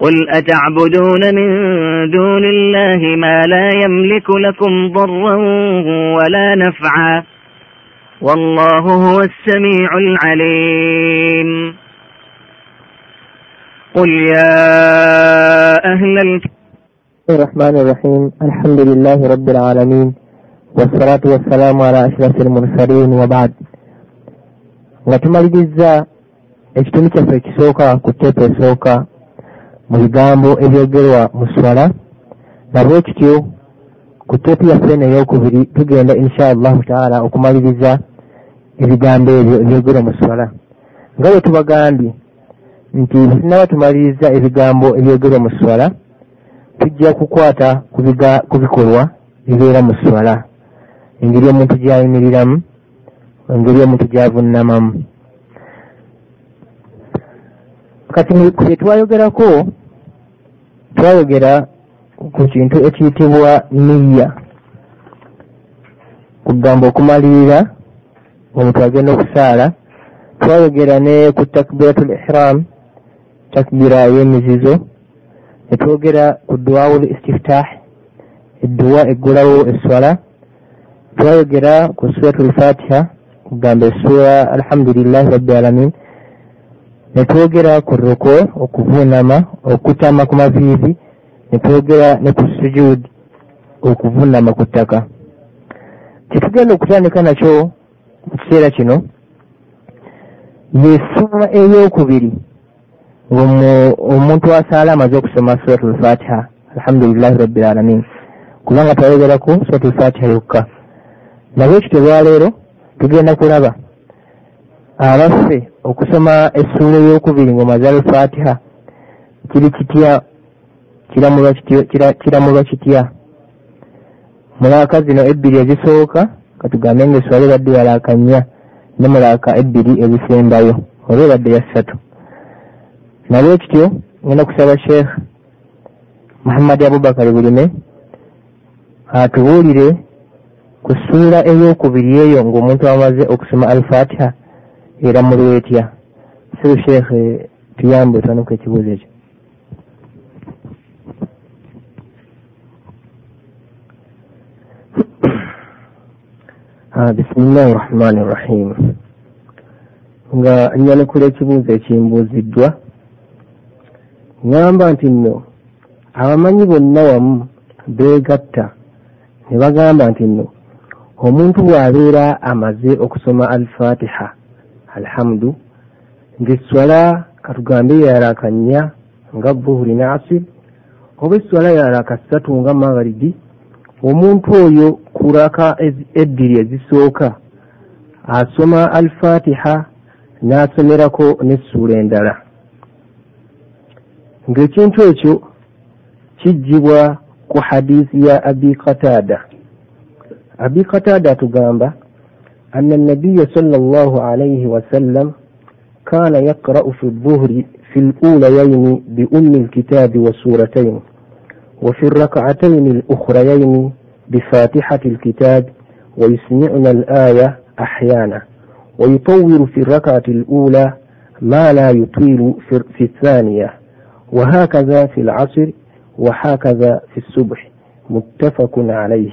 قل أتعبدون من دون الله ما لا يملك لكم ضرا ولا نفعا والله هو السميع العليم قل يا أهل الكتاب الرحمن الرحيم الحمد لله رب العالمين والصلاة والسلام على أشرف المرسلين وبعد. Nga tumaliriza ekitundu kyaffe ekisooka ku tteepu esooka mu bigambo ebyogerwa mu swala nabwe kityo ku teepu yaffe eno eyokubiri tugenda insha allahu taala okumaliriza ebigambo ebyo ebyogerwa mu swala. Nga bwe tubagambye nti sinaba tumaliriza ebigambo ebyogerwa mu swala tujja kukwata ku bikolwa bibeera mu swala. Engeri omuntu gyayimiriramu engeri omuntu gyavunnamamu. Kati bye twayogerako twayogera ku kintu ekiyitibwa niya kugamba okumalirira omuntu agenda okusaala twayogera ne ku takbiratul ihram takbira ey'emizizo netwogera ku duwawul istiftah edduwa eggulawo eswala twayogera ku suratul fatiha kugamba esura alhamdulillahi rabbi alamin netwogera ku ruko okuvunama okutama ku maviivi netwogera ne ku sujud okuvunama ku ttaka. Kyetugenda okutandika nakyo mu kiseera kino yesura eyokubiri ngaomuntu asaala amaze okusoma suratul fatiha alhamdulillahi rabbi alamin. Kubanga twayogeraku suratul fatiha yokka. Nabwe ekityo lwaleero tugenda kulaba abaffe okusoma essuula eyokubiri ngaomaze al fatiha kiri kitya? Kiramulwa kitya? Mulaaka zino ebbiri ezisooka katugambe nga eswala ebadde yalaaka nnya ne mulaaka ebbiri ezisembayo oba ebadde ya ssatu nalwe kityo ngenda kusaba sheekh muhammadi abubakari bulime atubuulire ku ssuula eyokubiri eyo ng'omuntu amaze okusoma al fatiha era mulwetya sibu sheekhe tuyambe otwanuka ekibuuzo ekyo. Bisimillahi rahmani rahim. Nga nyanukula ekibuuzo ekimbuuziddwa. Ŋŋamba nti nno abamanyi bonna wamu beegatta. Ne bagamba nti nno omuntu bw'abeera amaze okusoma al fatiha alhamdu. Ng'esswala katugambe yalaaka nnya nga buhuri ne asir oba esswala yalaaka ssatu nga magharibi omuntu oyo kuraka ebbiri ezisooka asoma al fatiha n'asomerako n'essuula endala. Ng'ekintu ekyo kijjibwa ku hadisi ya abi qataada abi qataada atugamba أن النبي صلى الله عليه وسلم كان يقرأ في الظهر في الأوليين بأم الكتاب وسورتين وفي الركعتين الأخريين بفاتحة الكتاب ويسمعنا الآية أحيانا ويطور في الركعة الأولى ما لا يطيل في الثانية وهكذا في العصر وهكذا في الصبح متفق عليه.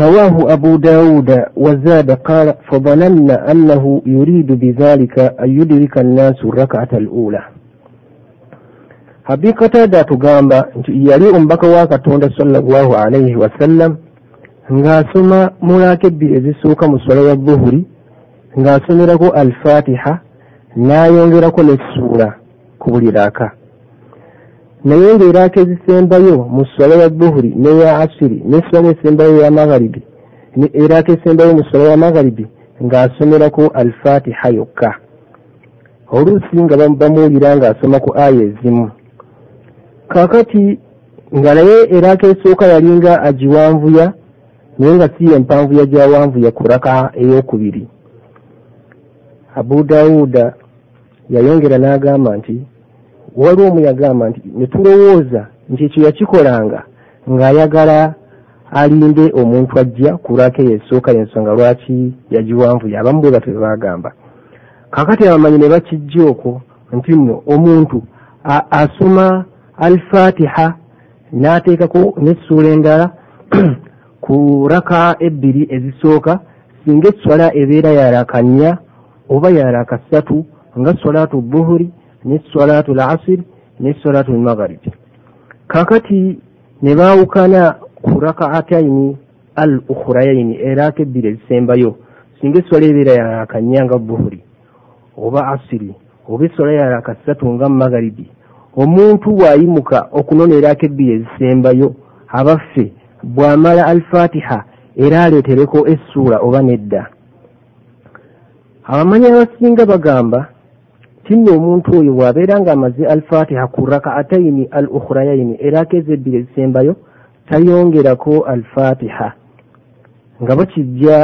رواه أبو داود وزاد قال فظننا أنه يريد بذلك أن يدرك الناس الركعة الأولى. Habi katada tugamba nti yali omubaka wa katonda salllahu alaihi wasallam ng'asoma mulaaka ebbiri ezisooka mu swala ya buhuri ng'asomerako alfatiha n'ayongerako n'essuula ku buli raka naye ng'eraaka ezisembayo mu swala ya buhuri n'eya asiri n'esswala esembayo ya magharibi eraaka esembayo mu swala ya magharibi ng'asomerako alfatiha yokka. Oluusi nga bamuwulira ng'asoma ku aya ezimu. Kaakati nga naye eraaka esooka yalinga agiwanvuya naye nga si empanvuya gyawanvuya ku raka eyokubiri. Abu dawuda yayongera n'agamba nti waliwo omu yagamba nti ne tulowooza nti ekyo yakikolanga ng'ayagala alinde omuntu ajja ku lwaka eyo esooka yensonga lwaki yagiwanvuya abamu bwe batwe bagamba kakati abamanyi ne bakijja okwo nti nno omuntu alfatiha n'ateekako n'essuula endala ku raka ebbiri ezisooka singa esswala ebeera yarakanya oba yaraka ssatu nga solatu buhuri ne solatu l asiri ne solatu lmagaribi kakati ne baawukana ku rakaataini al ukhurayaini eraka ebbiri ezisembayo singa esswala ebeera yarakanya nga buhuri oba asiri oba esswala yaraka ssatu nga magaribi omuntu bw'ayimuka okunona eraka ebbiri ezisembayo abaffe bw'amala alfatiha era aleetereko essuula oba nedda. Abamanyi abasinga bagamba tinno omuntu oyo bw'abeera ng'amaze alfatiha ku rakaataini al ukhurayaini eraka ezo ebbiri ezisembayo tayongerako alfatiha. Nga bakijja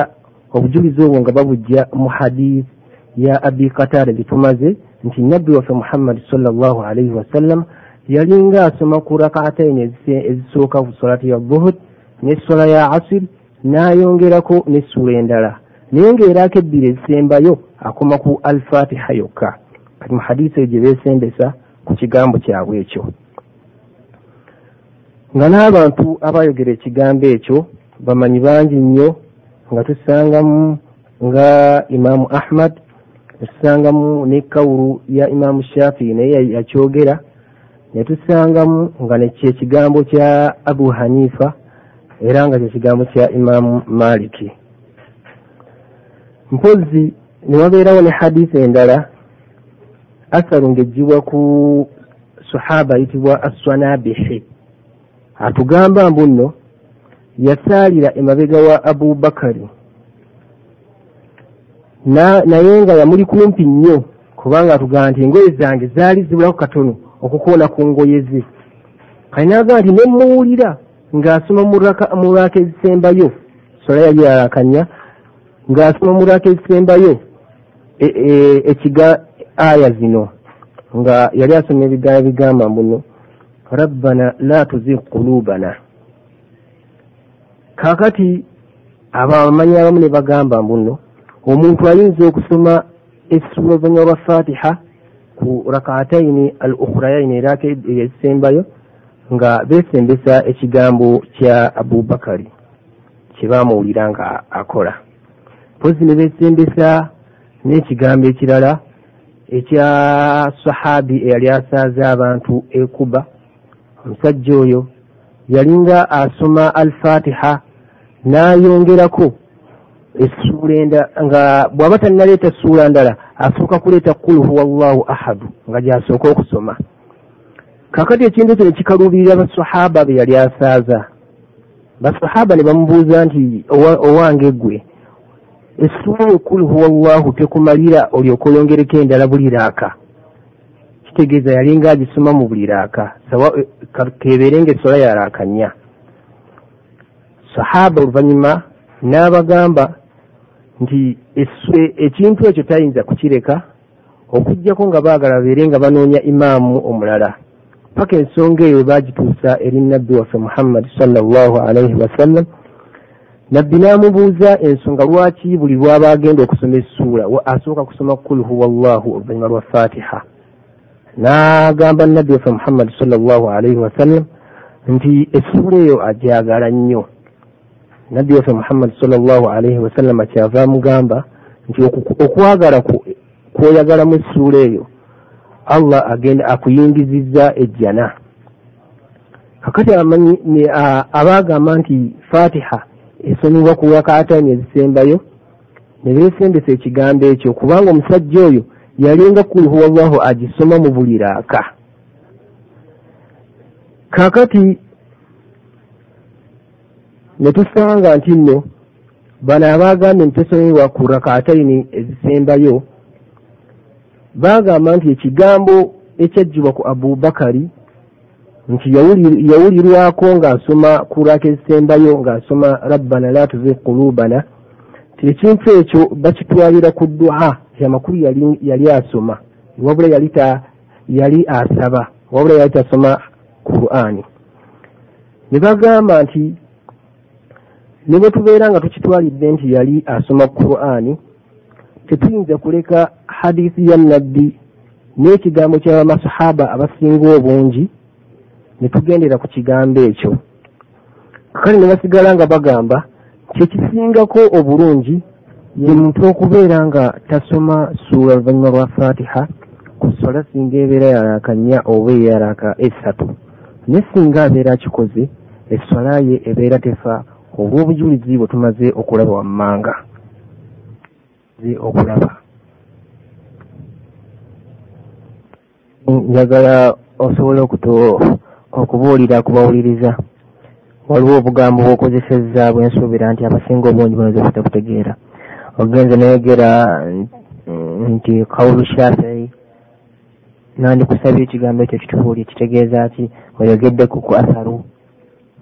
obujulizi obwo nga babujja mu hadisi ya abi katara gyetumaze nti nabbi waffe muhammadi salllahu alaihi wasallam yalinga asoma ku rakaataini ezisooka ku solati ya buhud n'essola ya asir n'ayongerako n'essuula endala. Naye ng'erako ebbiri ezisembayo akoma ku alfatiha yokka mu hadisi gye beesembesa ku kigambo kyabwe ekyo. Nga n'abantu abayogera ekigambo ekyo bamanyi bangi nnyo nga tusangamu nga imaamu ahmad tusangamu ne kawulu ya imaamu shafii naye yakyogera netusangamu nga nekyekigambo kya abu hanifa era nga kyekigambo kya imaamu maliki. Mpozi newabeerawo ne hadisi endala asaru ngaejjibwa ku sahaba ayitibwa asswanabihi atugamba mbu nno yasaalira emabega wa abubakari naye nga yamuli kumpi nnyo kubanga atugamba nti engoye zange zaali zibulako katono okukoona ku ngoye ze. Kali naagamba nti nemuwulira ng'asoma mu lwaka ezisembayo sola yali yarakanya ng'asoma mu lwaka ezisembayo ekiga aya zino nga yali asoma ebigambo bigamba mbuno rabbana la tuzig kulubana kakati abo abamanyi abamu ne bagamba mbuno omuntu ayinza okusoma essula oluvanyuma lwa fatiha ku rakaataini al ukhurayaini eraka ezisembayo nga beesembesa ekigambo kya abubakari kyebamuwulira nga akola. Mpozi ne beesembesa n'ekigambo ekirala ekya sahabi eyali asaaza abantu ekuba omusajja oyo yalinga asoma al fatiha n'ayongerako essuula enda nga bw'aba tannaleeta ssuula ndala asooka kuleeta kul huwa llahu ahadu nga gy'asooka okusoma. Kakati ekintu ekyo ne kikaluubirira basahaba be yali asaaza basahaba ne bamubuuza nti owange gwe essuula ekul huwa llahu tekumalira olyoka oyongereko endala buli raaka kitegeeza yalinga agisoma mu buli raaka kebeere nga essola yaraaka nnya sahaba oluvannyuma n'abagamba nti ekintu ekyo tayinza kukireka okugjako nga baagala babeere nga banoonya imaamu omulala. Paka ensonga eyo bagituusa eri nabbi waffe muhammadi salllahu alaihi wasallam nabbi n'amubuuza ensonga lwaki buli lwaba agenda okusoma essuula? Asooka kusoma kul huwa llahu oluvannyuma lwa fatiha n'agamba nabbi waffe muhammadi salllahu alaihi wasallam nti essuula eyo ajagala nnyo. Nabbi waffe muhammadi salllahu alaihi wasallama kyava amugamba nti okwagala kwoyagalamu essuula eyo allah agenda akuyingizizza ejjana. Kakati abamanyi abaagamba nti fatiha esomebwa ku rakaatani ezisembayo ne beesembesa ekigambo ekyo kubanga omusajja oyo yalinga kul huwa llahu agisoma mu buli raaka kakati ne tusanga nti nno bano abaagambye nti tesomebwa ku rakaataini ezisembayo baagamba nti ekigambo ekyajjibwa ku abubakari nti yawulirwako ng'asoma ku raaka ezisembayo ng'asoma rabbana la tuzig kulubana ti ekintu ekyo bakitwalira ku duha amakulu yali, asoma wabula yali asaba wabula yali tasoma qur'ani. Ne bagamba nti ne bwe tubeera nga tukitwalidde nti yali asoma qur'ani tetuyinza kuleka hadisi ya nabbi n'ekigambo ky'abamasahaba abasinga obungi ne tugendera ku kigambo ekyo. Kale ne basigala nga bagamba kyekisingako obulungi ye muntu okubeera nga tasoma suula oluvannyuma lwa fatiha ku sola singa ebeera yalaka nnya oba eyalaka esatu. Naye singa abeera akikoze essola ye ebeera tefa olw'obujulizi bwe tumaze okulaba wammanga. Okulaba. Njagala osobole okubuulira kubawuliriza waliwo obugambo bwokozesezza bwensuubira nti abasinga obungi bunoza obutabutegeera ogenze nayogera nti kawulu shafii nandikusabye ekigambo ekyo kitubuulye kitegeeza ki oyogeddeku ku atharu.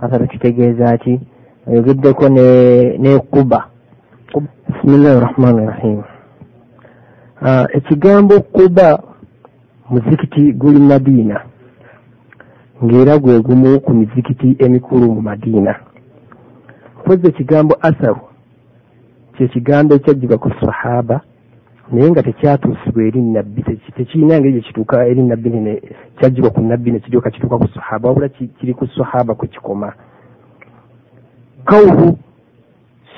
Atharu kitegeeza ki oyogeddeko ne kuba. Bisimillahi rahmani rahim. Ekigambo kuba muzikiti guli madiina ng'era gwe gumu ku mizikiti emikulu mu madiina. Mpozi ekigambo asaru kyekigambo ekyajjibwa ku sahaba naye nga tekyatuusibwa eri nabbi tekirina ngeri gyekituuka eri nabbi kyajjibwa ku nabbi nekiryoka kituuka ku sahaba wabula kiri ku sahaba kwe kikoma. Kawulu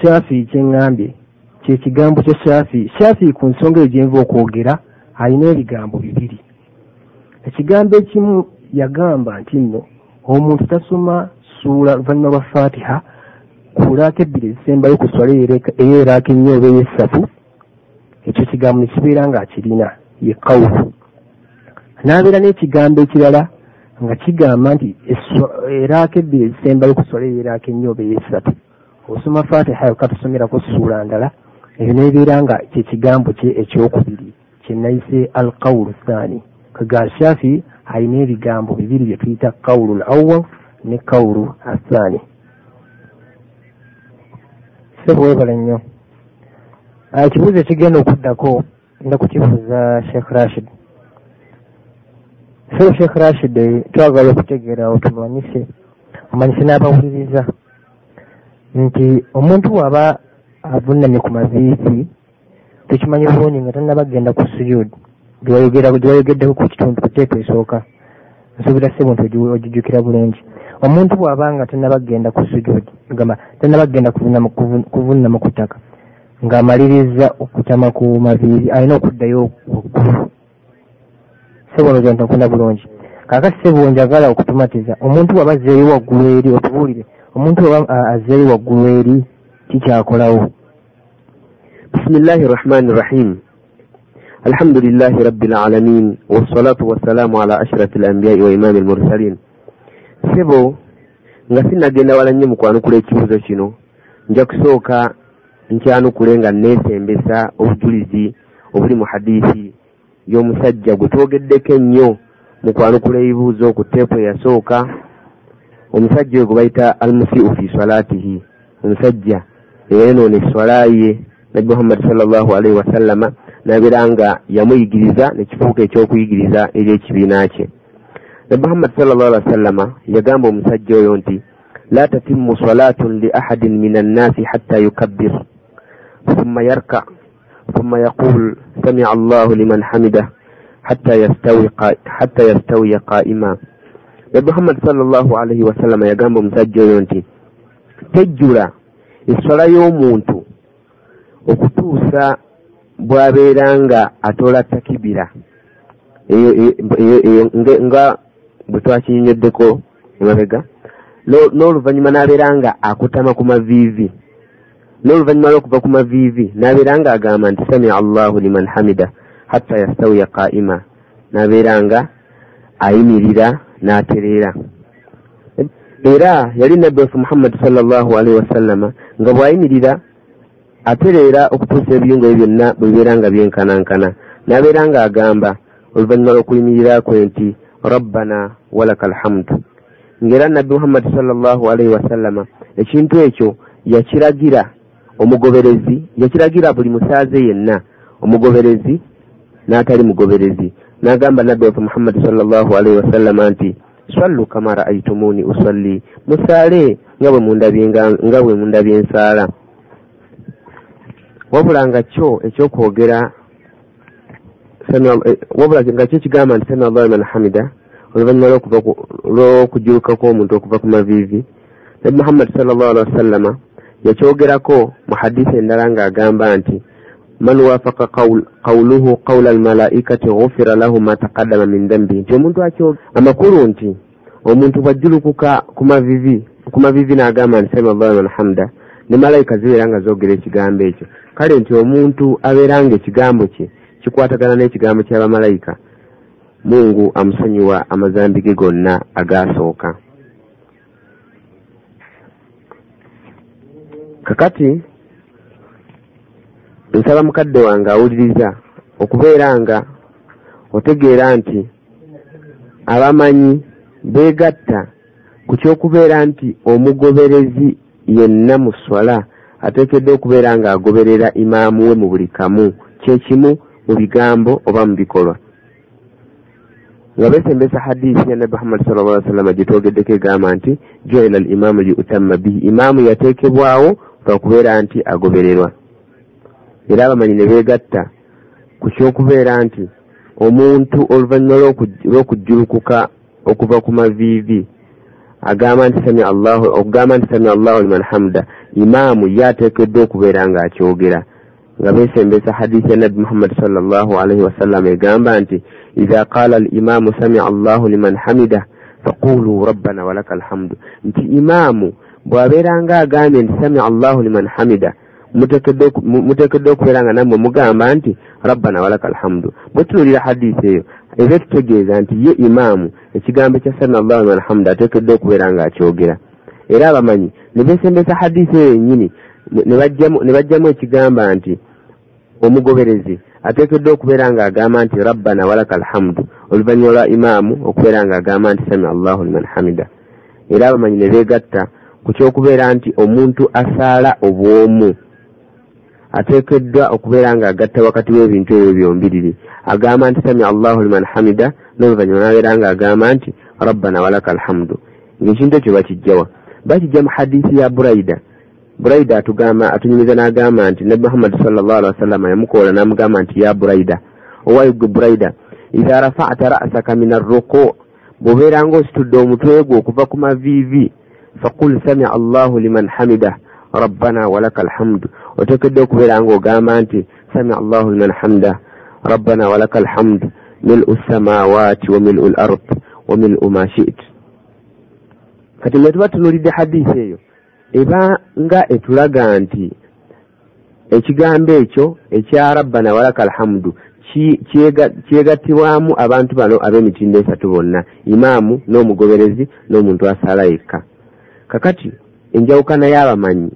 shafii kyeŋŋambye kyekigambo kya shafii shafii ku nsonga eyo gyenva okwogera alina ebigambo bibiri. Ekigambo ekimu yagamba nti nno omuntu tasoma suula luvannyuma lwa fatiha kulaaka ebbiri ezisembayo ku swala eyeeraaka ennyo oba eyessatu ekyo kigambo nekibeera nga akirina ye kawulu n'abeera n'ekigambo ekirala nga kigamba nti eraaka ebbiri ezisembayo ku swala eyeeraaka ennyo oba eyessatu osoma fatiha yoka tusomerako suula ndala ebyo nebeera nga kyekigambo kye ekyokubiri kyenayise al kawulu thani. Kaga shafi alina ebigambo bibiri bye tuyita kawulu l awal ne kawulu athani. Sebwebala nnyo. Ekibuuzo ekigenda okuddako nda kukibuuza sheekh rashid. Sebo sheekh rashid twagala okutegeera otumanyise omanyise n'abawuliriza nti omuntu bw'aba avunamye ku maviivi tekimanyi bulungi nga tannabagenda ku sujud gyewayogeddeko ku kitundu ku teeka esooka. Nsuubira sebo nti ogijjukira bulungi. Omuntu bw'aba nga tannabagenda ku sujud gamba tannabagenda kuvunama ku ttaka ng'amaliriza okutama ku maviivi alina okuddayo waggulu. Sebo noja ntakunda bulungi. Kaakati sebo njagala okutumatiza omuntu bw'aba azzeeyo waggulu eri otubuulire omuntu bw'aba azzeeyo waggulu eri kikyakolawo bismillahi rahmani rahim alhamdulillahi rabbil alamin wassalatu wassalamu ala ashrati alambiyai wa imami almursalin sebo nga sinagenda wala nnyo mukwanukula ekibuuzo kino. Nja kusooka nkyanukule nga neesembesa obujulizi obuli mu hadiisi y'omusajja gwe twogeddeko ennyo mu kwanukula ebibuuzo ku teepu eyasooka. Omusajja oyo gwe bayita almusiu fi salatihi omusajja eyayonoona eswala ye nabbi muhammadi salllahu alaihi wasallama n'abeera nga yamuyigiriza nekifuuka ekyokuyigiriza eri ekibiina kye. Ne muhammad salllah ali wasallama yagamba omusajja oyo nti la tatimmu salatun li ahadin min annaasi hatta yukabbir. Thumma yarka thumma yaqul samia allahu liman hamidah hatta yastawiya qaima. Ne muhammad salllah alaihi wasallama yagamba omusajja oyo nti tejjula eswala y'omuntu okutuusa bw'abeera nga atola takibira. Eyo nga bwe twakinyonyoddeko emabega. N'oluvannyuma n'abeera nga akutama ku maviivi. N'oluvannyuma lw'okuva ku maviivi n'abeera nga agamba nti samia allahu liman hamida hatta yastawiya qaima n'abeera nga ayimirira n'atereera. Era yali nabbi waffe muhammadi sallallahu alaihi wasallama nga bw'ayimirira atereera okutuusa ebiyungo ebyo byonna bwe bibeera nga byenkanankana. N'abeera nga agamba oluvannyuma lw'okuyimirira kwe nti rabbana walaka alhamdu ng'era nabbi muhammadi sallallahu alaihi wasallama ekintu ekyo yakiragira omugoberezi yakiragira buli musaaze yenna. Omugoberezi n'atali mugoberezi. N'agamba nabbi waffe muhammadi sallallahu alaihi wasallama nti sallu kama raaitumuni usalli. Musaale nga bwe mundabye nsaala wabula nga kyo ekyokwogera wabula nga kyo kigamba nti sami allahu liman hamida oluvannyuma lw'okujulukako omuntu okuva ku maviivi nabi muhammadi salllah alihi wasallama yakyogerako mu hadisi endala ng'agamba nti man wafaka qawluhu qawla almalaikati gufira lahu ma taqaddama min dambi. Nti omuntu amakulu nti omuntu bwajjulukuka ku mavivi ku mavivi n'agamba nti sami allahu liman hamda ne malayika zibeera nga zoogera ekigambo ekyo. Kale nti omuntu abeera nga ekigambo kye kikwatagana n'ekigambo ky'abamalayika mungu amusonyiwa amazambi ge gonna agaasooka kakati nsaba mukadde wange awuliriza okubeera nga otegeera nti abamanyi beegatta ku kyokubeera nti omugoberezi yenna mu swala. Ateekeddwa okubeera ng'agoberera imaamu we mu buli kamu kyekimu mu bigambo oba mu bikolwa. Nga besembesa hadisi ya nabi muhammadi sal llah sallama gyetwogeddeko egamba nti joila al imaamu liutamma bihi. Imaamu yateekebwawo lwakubeera nti agobererwa. Era abamanyi ne beegatta ku kyokubeera nti omuntu oluvannyuma lw'okujjulukuka okuva ku maviivi agamba nti sami allahu okugamba nti sami allahu liman hamda. Imaamu ye ateekeddwa okubeera ng'akyogera. Nga beesembesa hadisi ya nabi muhammadi salllahu alaihi wasallama egamba nti idha qaala al imaamu sami allahu liman hamida faqulu rabbana walaka alhamdu nti imaamu bw'abeera nga agambye nti sami allahu liman hamida muteekeddwa okubeera nga nammwe mugamba nti rabbana walaka alhamdu bwe tunuulira hadisi eyo eba tutegeeza nti ye imaamu ekigambo kya sami allahu liman hamdu ateekeddwa okubeera ng'akyogera. Era abamanyi ne beesembesa hadisi eyo yennyini ne bajjamu ekigamba nti omugoberezi ateekeddwa okubeera ng'agamba nti rabbana walaka alhamdu oluvannyuma lwa imaamu okubeera ng'agamba nti sami allahu liman hamida. Era abamanyi ne beegatta ku kyokubeera nti omuntu asaala obwomu ateekeddwa okubeera ng'agatta wakati w'ebintu ebyo byombiriri agamba nti sami allahu liman hamida. N'oluvannyuma n'abeera ng'agamba nti rabbana walaka alhamdu ng'ekintu ekyo bakijjawa bakijja mu hadisi ya buraida buraida atugamba atunyumiza n'agamba nti nabi muhammadi salllah alihi wasallama yamukoola n'amugamba nti ya buraida owayigwe buraida idha rafa'ta ra'saka min arruku bw'obeera ng'ositudde omutwe gwo okuva ku maviivi faqul samia allahu liman hamida. Rabbana walaka alhamdu oteekeddwa okubeera ng'ogamba nti samia allahu liman hamda rabbana walaka alhamdu milu samawati wa milu lard wa milu ma shit kati mwe tuba tunuulidde hadisi eyo eba nga etulaga nti ekigambo ekyo ekya rabbana walaka alhamdu kyegattibwamu abantu bano ab'emitindo esatu bonna imaamu n'omugoberezi n'omuntu asala yekka. Kakati enjawukana y'abamanyi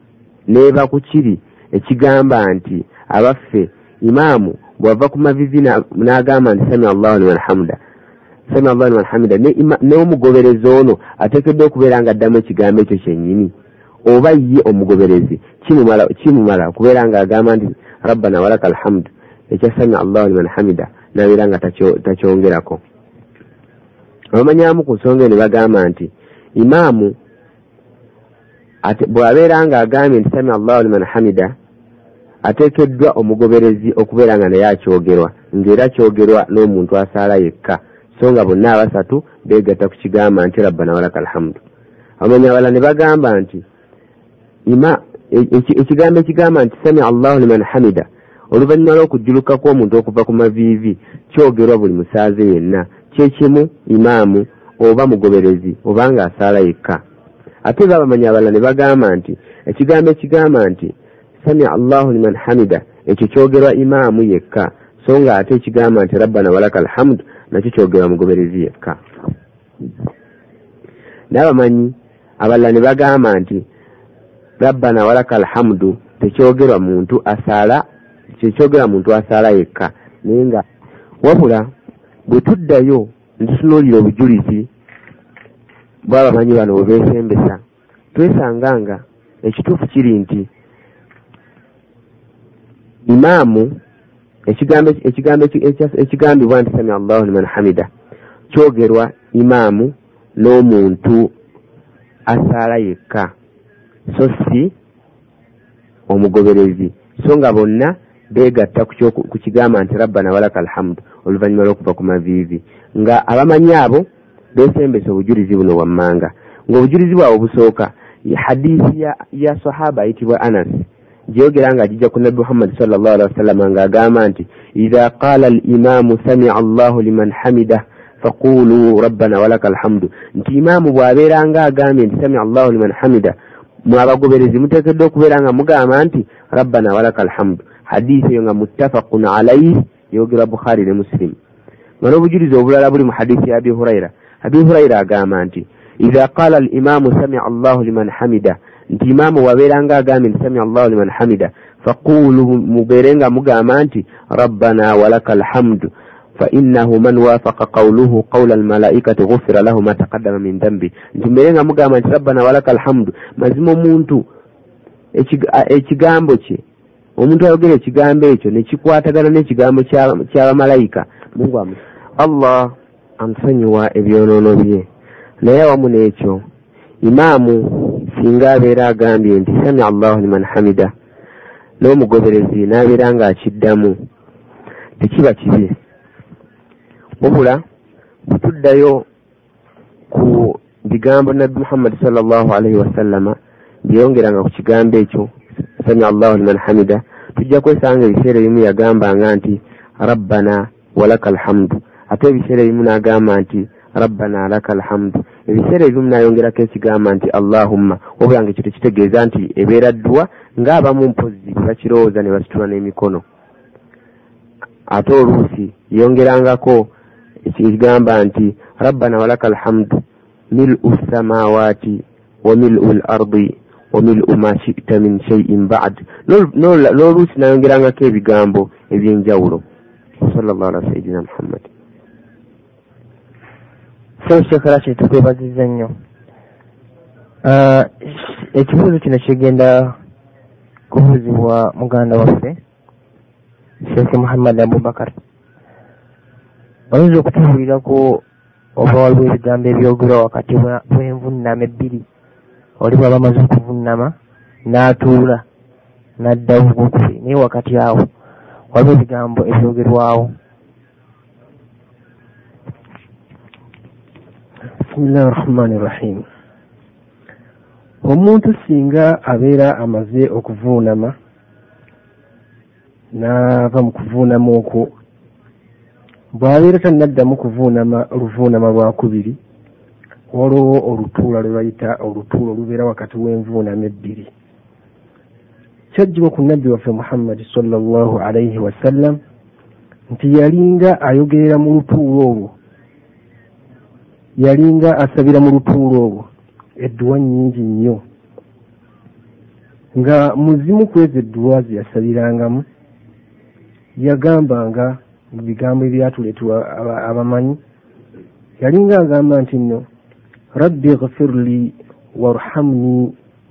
neeba ku kiri ekigamba nti abaffe imaamu bw'ava ku mavivi n'agamba nti sami allahu liman hamda. Sami allahu liman hamida n'omugoberezi ono ateekeddwa okubeera nga addamu ekigambo ekyo kyennyini. Oba ye omugoberezi kimumala kimumala okubeera ng'agamba nti rabbana walaka alhamdu ekya sami allahu liman hamida nabeera nga takyongerako. Abamanyamu ku nsonga ne bagamba nti imaamu bw'abeera ng'agambye nti sami allahu liman hamida ateekeddwa omugoberezi okubeera nga naye akyogerwa ng'era kyogerwa n'omuntu asaala yekka. So nga bonna abasatu beegatta ku kigamba nti rabbana walaka alhamdu. Abamanya abala ne bagamba nti ima ekigambo ekigamba nti sami allahu liman hamida. Oluvannyuma lw'okujjuluka kw'omuntu okuva ku maviivi kyogerwa buli musaaze yenna. Kyekimu imaamu oba mugoberezi oba nga asaala yekka. Ate eba abamanyi abalala ne bagamba nti ekigambo ekigamba nti sami allahu liman hamida. Ekyo kyogerwa imaamu yekka. So nga ate ekigamba nti rabbana walaka alhamdu nakyo kyogerwa mugoberezi yekka. N'abamanyi abalala ne bagamba nti rabbana walaka alhamdu tekyogerwa muntu asaala kyekyogerwa muntu asaala yekka. Naye nga wabula bwe tuddayo nitutunuulira obujulizi bw'abamanyi bano bwe beesembesa twesanga nga ekituufu kiri nti imaamu ekigambo ekigambibwa nti sami allahu liman hamida. Kyogerwa imaamu n'omuntu asaala yekka. So si omugoberezi. So nga bonna beegatta ku kigamba nti rabbana walaka alhamdu oluvannyuma lw'okuva ku maviivi. Nga abamanyi abo beesembesa obujulizi buno wammanga. Ng'obujulizi bwabwe busooka. Hadisi ya, sahaba ayitibwa anas gyeyogera nga gijja ku nabbi muhammadi salllah alihi wasallama ng'agamba nti idha qala alimamu samia allahu liman hamida faqulu rabbana walaka alhamdu nti imaamu bw'abeera nga agambye nti samia allahu liman hamida mwe abagoberezi muteekeddwa okubeera nga mugamba nti rabbana walaka alhamdu hadisi eyo nga muttafaqun alaihi yogerwa bukhari ne musilimu nga n'obujulizi obulala buli mu hadisi ya abi huraira abi huraira agamba nti idha qala alimamu samia allahu liman hamida nti imaamu wabeeranga agambye nti samia allahu liman hamida. Faqulu mubeere nga mugamba nti rabbana walaka alhamdu fainahu man wafaqa qawluhu qawla almalaikati gufira lahu ma taqaddama min dambi. Nti mubeere nga mugamba nti rabbana walaka alhamdu mazima omuntu ekigambo kye omuntu ayogera ekigambo ekyo nekikwatagana n'ekigambo ky'abamalayika mungu allah amusonyiwa ebyonoono bye. Naye awamu n'ekyo imaamu singa abeera agambye nti samia allahu liman hamida. N'omugoberezi n'abeera ng'akiddamu. Tekiba kibi. Wabula bwetuddayo ku bigambo nabbi muhammadi salllahu alaihi wasallama byeyongeranga ku kigambo ekyo samia allahu liman hamida. Tujja kwesanga ebiseera ebimu yagambanga nti rabbana walaka alhamdu ate ebiseera ebimu n'agamba nti rabbana laka alhamdu ebiseera ebimu nayongerako ekigamba nti allahumma wabula nga ekyo tekitegeeza nti ebeera ddwa ng'abamu mpozi bakirowooza ne basitula n'emikono. Ate oluusi yongerangako ekigamba nti rabbana walaka alhamdu milu samawaati wa milu l ardi wa milu ma shita min shaiin bad. N'oluusi nayongerangako ebigambo ebyenjawulo. Wasallallahu ala sayidina muhammadi so shekara kye tukwebaziza nnyo ekibuuzo kino kigenda kubuuzibwa muganda waffe sheekh muhammad abubakar. Oyinza okutubuulirako oba waliwo ebigambo ebyogerwa wakati bw'envunnama ebbiri oli bwaba amaze okuvunnama n'atuula n'addawo ogwokubiri naye wakati awo waliwo ebigambo ebyogerwawo bisimillahi arrahmani irrahim omuntu singa abeera amaze okuvuunama n'ava mu kuvuunama okwo bw'abeera tannaddamu kuvuunama oluvuunama lwakubiri waliwo olutuula lwe bayita olutuula olubeera wakati w'envuunama ebbiri. Kyajjibwa ku nabbi waffe muhammadi sallallahu alaihi wasallam nti yalinga ayogerera mu lutuula olwo yalinga asabira mu lutuula olwo edduwa nnyingi nnyo. Nga muzimu ku ezo edduwa ze yasabirangamu yagambanga mu bigambo ebyatuleetebwa abamanyi yalinga agamba nti nno rabbi gfirli warhamni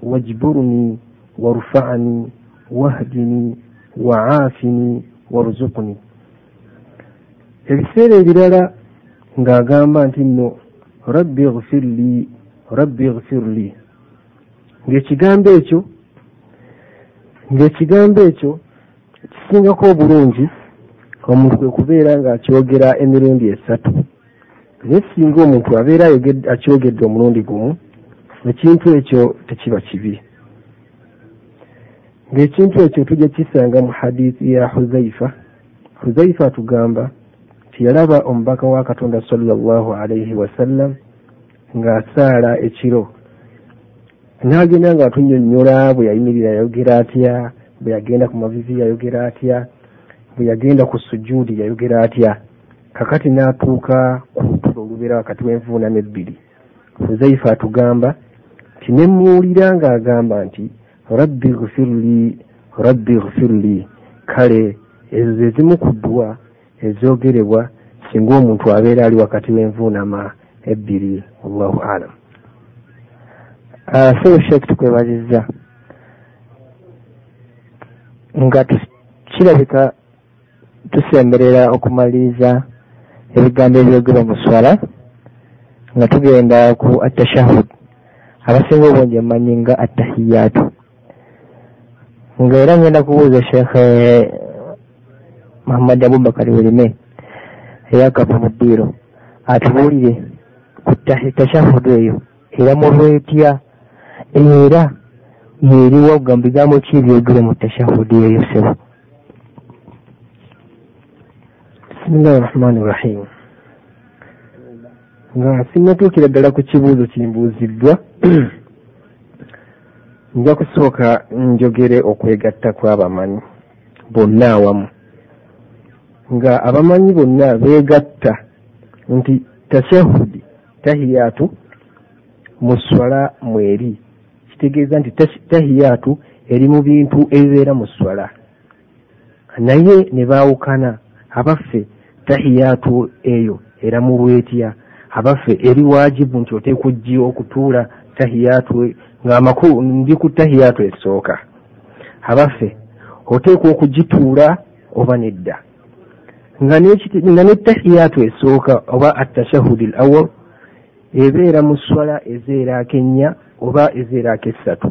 wajburni warfani wahdini waafini waruzukuni ebiseera ebirala ng'agamba nti nno rabbi gfirli rabbi gfirli ng'ekigambo ekyo ng'ekigambo ekyo kisingako obulungi omuntu kwe kubeera ng'akyogera emirundi esatu. Naye singa omuntu abeera akyogedde omulundi gumu ekintu ekyo tekiba kibi. Ng'ekintu ekyo tujja kisanga mu hadiisi ya huzaifa. Huzaifa atugamba yalaba omubaka wa katonda sallallahu alaihi wasallam ng'asaala ekiro. N'agenda nga atunyonnyola bwe yayimirira yayogera atya bwe yagenda ku mavivi yayogera atya bwe yagenda ku sujuudi yayogera atya. Kakati n'atuuka ku lutulo olubeera wakati w'envuunama ebbiri huzaifa atugamba nti ne muwulira ng'agamba nti rabbi gfirli rabbi gfirli kale ezo ze zimu ku ddwa ezogerebwa singa omuntu abeera ali wakati w'envuunama ebbiri allahu alam sebo sheek tukwebaziza nga kirabika tusemberera okumaliriza ebigambo ebyogerwa mu swala nga tugenda ku atashahud abasinga obungi mmanyi nga attahiyaatu nga era ngenda kubuuza sheekh muhammad abubakar bulime eyakava mu ddiiro atubuulire ku tashahudu eyo. Eramulwa etya era yeriwa okugamba bigambo ki ebyogere mu tashahudi eyo sebo? Bisimillahi rahmani rahimu nga sinnatuukira ddala ku kibuuzo kimbuuziddwa nja kusooka njogere okwegatta kw'abamanyi bonna awamu nga abamanyi bonna beegatta nti tashahudi tahiyaatu mu swala mweri. Kitegeeza nti tahiyaatu eri mu bintu ebibeera mu swala. Naye ne baawukana abaffe tahiyaatu eyo era mu bwetya abaffe eri waajibu nti oteekwa ojji okutuula tahiyaatu ng'amakulu ndi ku tahiyaatu esooka. Abaffe oteekwa okugituula oba nedda nga ne tahiyaatu esooka oba atashahudi l awal ebeera mu swala ezeeraako ennya oba ezeeraako essatu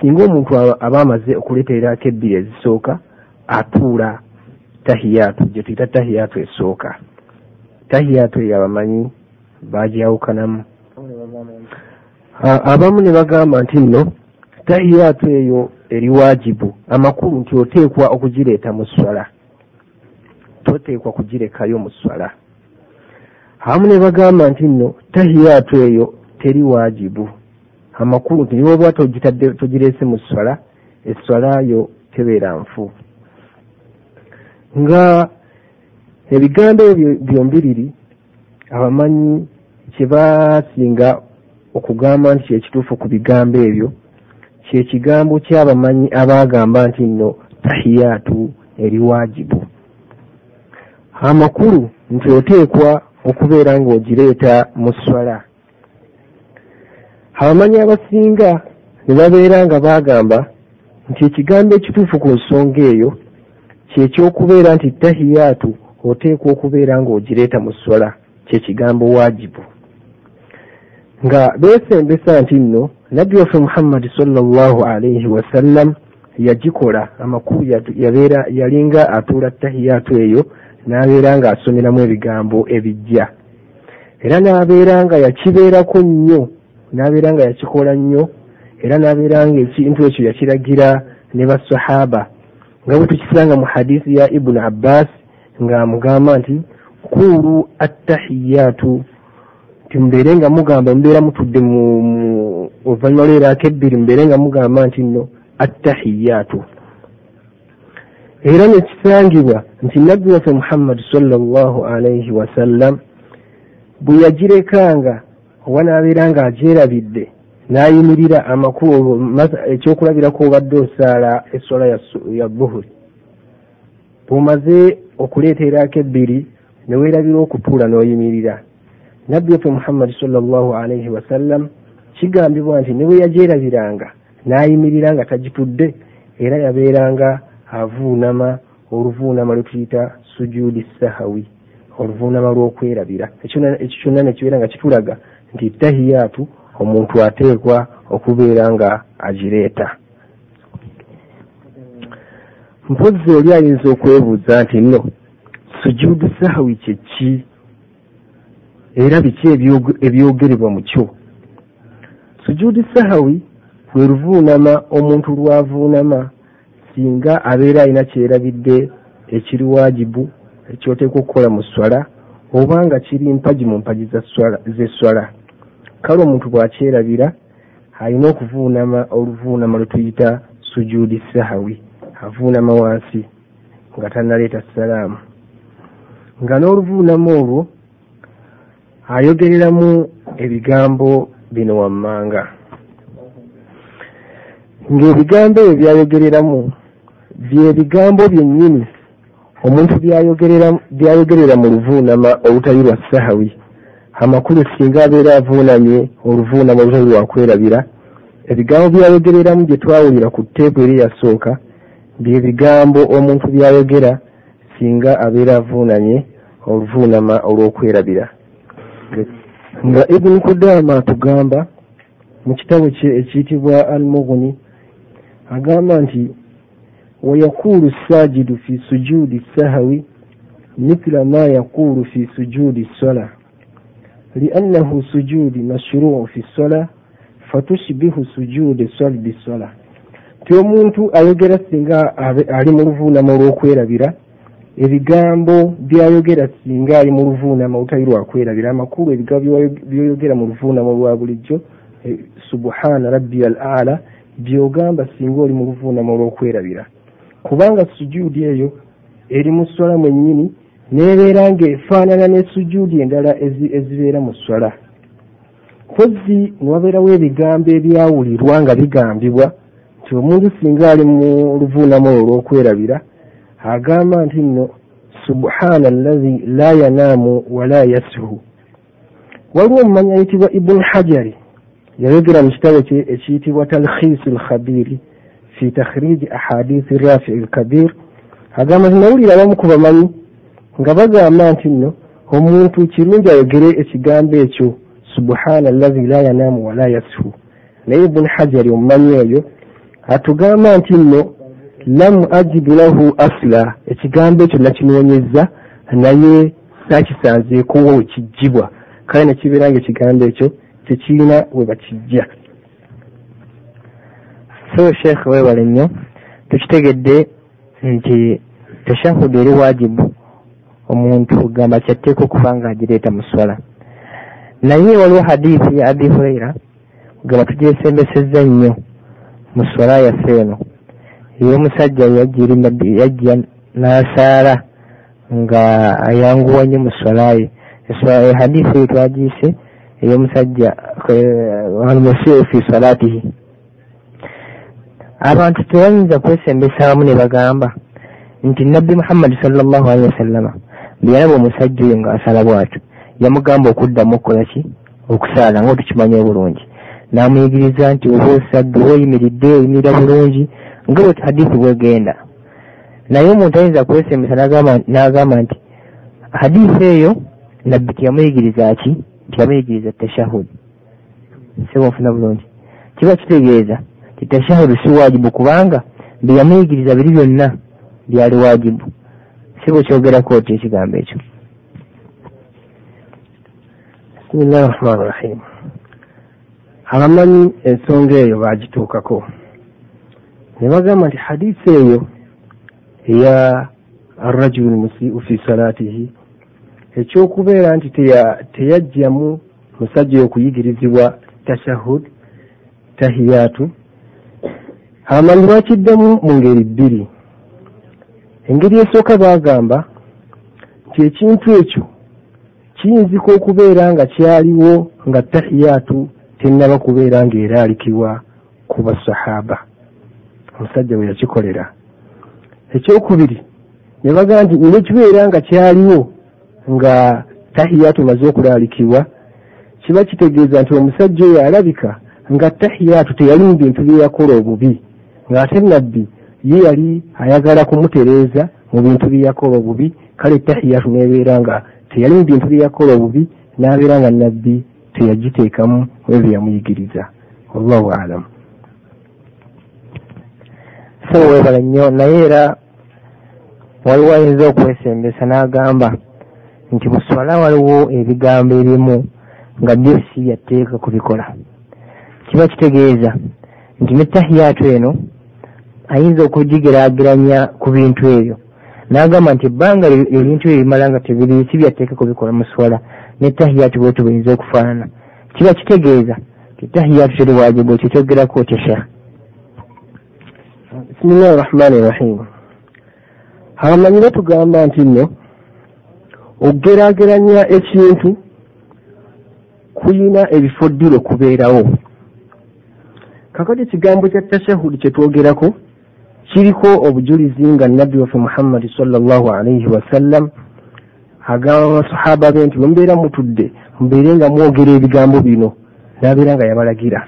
singa omuntu aba amaze okuleteerako ebbiri ezisooka atuula tahiyaatu gye tuyita tahiyaatu esooka. Tahiyaatu eyo abamanyi bagyawukanamu abamu ne bagamba nti nno tahiyaatu eyo eri waajibu amakulu nti oteekwa okugireeta mu swala toteekwa kugirekayo mu swala abamu ne bagamba nti nno tahiyaatu eyo teri waajibu. Amakulu nti niwoba togitadde togireese mu swala eswala yo tebeera nfu. Nga ebigambo ebyo byombiriri abamanyi kye basinga okugamba nti kyekituufu ku bigambo ebyo kyekigambo kyabamanyi abagamba nti nno tahiyaatu eri waajibu amakulu nti oteekwa okubeera ng'ogireeta mu swala. Abamanyi abasinga ne babeera nga bagamba nti ekigambo ekituufu ku nsonga eyo kyekyokubeera nti tahiyaatu oteekwa okubeera ng'ogireeta mu swala kyekigambo waajibu. Nga beesembesa nti nno nabbi waffe muhammadi sallallahu alaihi wasallam yagikola amakulu yabeera yalinga atuula tahiyaatu eyo n'abeera ng'asomeramu ebigambo ebijja. Era n'abeera nga yakibeerako nnyo n'abeera nga yakikola nnyo era n'abeera nga ekintu ekyo yakiragira ne basahaba. Nga bwe tukisanga mu hadisi ya ibuni abbas ng'amugamba nti kuulu attahiyaatu nti mubeere nga mugamba mubeera mutudde mu oluvannyuma lweraako ebbiri mubeere nga mugamba nti nno attahiyaatu era nekisangibwa nti nabbi waffe muhammadi sallallahu alaihi wasallam bwe yagirekanga oba n'abeera ng'agyerabidde n'ayimirira amakulu ekyokulabirako obadde osaala essola ya buhuri bw'omaze okuleeterako ebbiri ne weerabira okutuula n'oyimirira. Nabbi waffe muhammadi sallallahu alaihi wasallam kigambibwa nti ne bwe yagyerabiranga n'ayimirira nga tagitudde era yabeeranga avuunama oluvuunama lwe tuyita sujuudi sahawi oluvuunama lw'okwerabira. Ekyo kyonna nekibeera nga kitulaga nti tahiyaatu omuntu ateekwa okubeera nga agireeta. Mpozzi oli ayinza okwebuuza nti nno sujuudu sahawi kyeki era biki ebyogerebwa mu kyo? Sujuudu sahawi lwe luvuunama omuntu lwavuunama singa abeera alina kyerabidde ekiri waajibu ekyoteekwa okukola mu swala oba nga kiri mpagi mu mpagi z'eswala kale omuntu bw'akyerabira alina okuvuunama oluvuunama lwe tuyita sujuudi sahawi avuunama wansi nga tannaleeta salaamu. Nga n'oluvuunama olwo ayogereramu ebigambo bino wammanga. Ng'ebigambo ebyo byayogereramu byebigambo byennyini omuntu byayogerera mu luvuunama olutali lwa sahawi amakulu singa abeera avuunamye oluvuunama olutali lwakwerabira ebigambo byayogereramu gye twawulira ku tteepu eri yasooka bye bigambo omuntu byayogera singa abeera avuunamye oluvuunama olw'okwerabira nga ibuni kudaama atugamba mu kitabo kye ekiyitibwa al mughni agamba nti wayakulu sajidu fi sujudi sahawi mithla ma yaqulu fi sujudi sola liannahu sujudi mashruu fi sola fatushbihu sujude swali bisola ti omuntu ayogera singa ali mu luvuunama olw'okwerabira ebigambo byayogera singa ali mu luvuunama olutali lwakwerabira amakulu ebigambo byoyo- byoyogera mu luvuunama olwa bulijjo eh, subhana rabbi al ala byogamba singa oli mu luvuunama olw'okwerabira kubanga sujuudi eyo eri mu swala mwennyini neebeera ng'efaanana ne sujuudi endala ezi- ezibeera mu swala. Kozzi newabeerawo ebigambo ebyawulirwa nga bigambibwa nti omuntu singa ali mu luvuunama olwo olw'okwerabira agamba nti nno subhana allazi la yanaamu wala yasihu waliwo omumanyi ayitibwa ibuni hajari yayogera mu kitabo kye ekiyitibwa talkhisi lkhabiri fi takhriji ahadisi rafii lkabir agamba nti nawulira abamu ku bamanyi nga bagamba nti nno omuntu kirungi ayogere ekigambo ekyo subhana allazi la yanaamu wala yasihu naye ibuni hajari omumanyi oyo atugamba nti nno lamu ajidu lahu asla ekigambo ekyo nakinoonyeza naye sakisanzeekowo wekijjibwa kale nekibeera nga ekigambo ekyo tekirina we bakijja so sheekh weewale nnyo tukitegedde nti tashahudu eri wajibu omuntu gamba kyatteeka okuba nga agireeta mu swala naye waliwo hadiisi ya abi huraira gamba tugyesembesezza nnyo mu swala yaffe eno ey'omusajja yajja n'asaala nga ayanguwa nnyo mu swala ye hadiisi eyo twagiyise ey'omusajja almusiu fi salatihi abantu tebayinza kwesembesa awamu ne bagamba nti nabbi muhammadi sallallahu alihi wasallama bwe yalaba omusajja oyo ng'asala bw'atyo yamugamba okuddamu okukola ki? Okusaala nga tukimanyi obulungi. N'amuyigiriza nti oba osadde oba oyimiridde oyimirira bulungi nga bwe hadisi bwegenda. Naye omuntu ayinza kwesembesa n'agamba- nti hadisi eyo nabbi tiyamuyigiriza ki? Tiyamuyigiriza tashahudi sebo nfuna bulungi. Kiba kitegeeza tashahudu si wajibu kubanga bye yamuyigiriza biri byonna byali wajibu. Sebo kyogerako oti ekigambo ekyo. Bisimillahi rahmani rahim. Abamanyi ensonga eyo bagituukako. Ne bagamba nti hadisi eyo eya arrajulu lmusiu fi salatihi ekyokubeera nti teya- teyajjamu musajja okuyigirizibwa tashahud tahiyatu abamanyi bakiddemu mu ngeri bbiri. Engeri esooka bagamba nti ekintu ekyo kiyinzika okubeera nga kyaliwo nga tahiyatu tennaba kubeera ng'eraalikibwa ku basahaba. Omusajja bwe yakikolera. Ekyokubiri ne bagamba nti nekibeera nga kyaliwo nga tahiyatu maze okulaalikibwa kiba kitegeeza nti omusajja oyo alabika nga tahiyatu teyali mu bintu bye yakola obubi ng'ate nabbi ye yali ayagala kumutereeza mu bintu bye yakola obubi kale tahiyatu nebeera nga teyali mu bintu bye yakola obubi n'abeera nga nabbi teyagiteekamu ebyo yamuyigiriza. Wallahu alamu so weebala nnyo naye era waliwo ayinza okwesembesa n'agamba nti mu swala waliwo ebigambo ebimu nga byo si yatteeka kubikola kiba kitegeeza nti ne tahiyatu eno ayinza okugigeraageranya ku bintu ebyo. N'agamba nti ebbanga ebintu ebyo bimala nga tebiri si byatteeka kubikola mu swala ne tahiyatu bwetu buyinza okufaanana. Kiba kitegeeza nti tahiyatu teri kyogerako otya shekh bisimillahi rahmani rahim abamanyi batugamba nti nno okugeraageranya ekintu kuyina ebifo ddiro kubeerawo. Kakati ekigambo kya tashahudi kyetwogerako kiriko obujulizi nga nabbi waffe muhammadi sallallahu alaihi wasallam agamba basahaba be nti bwemubeera mutudde mubeere nga mwogera ebigambo bino nabeera nga yabalagira.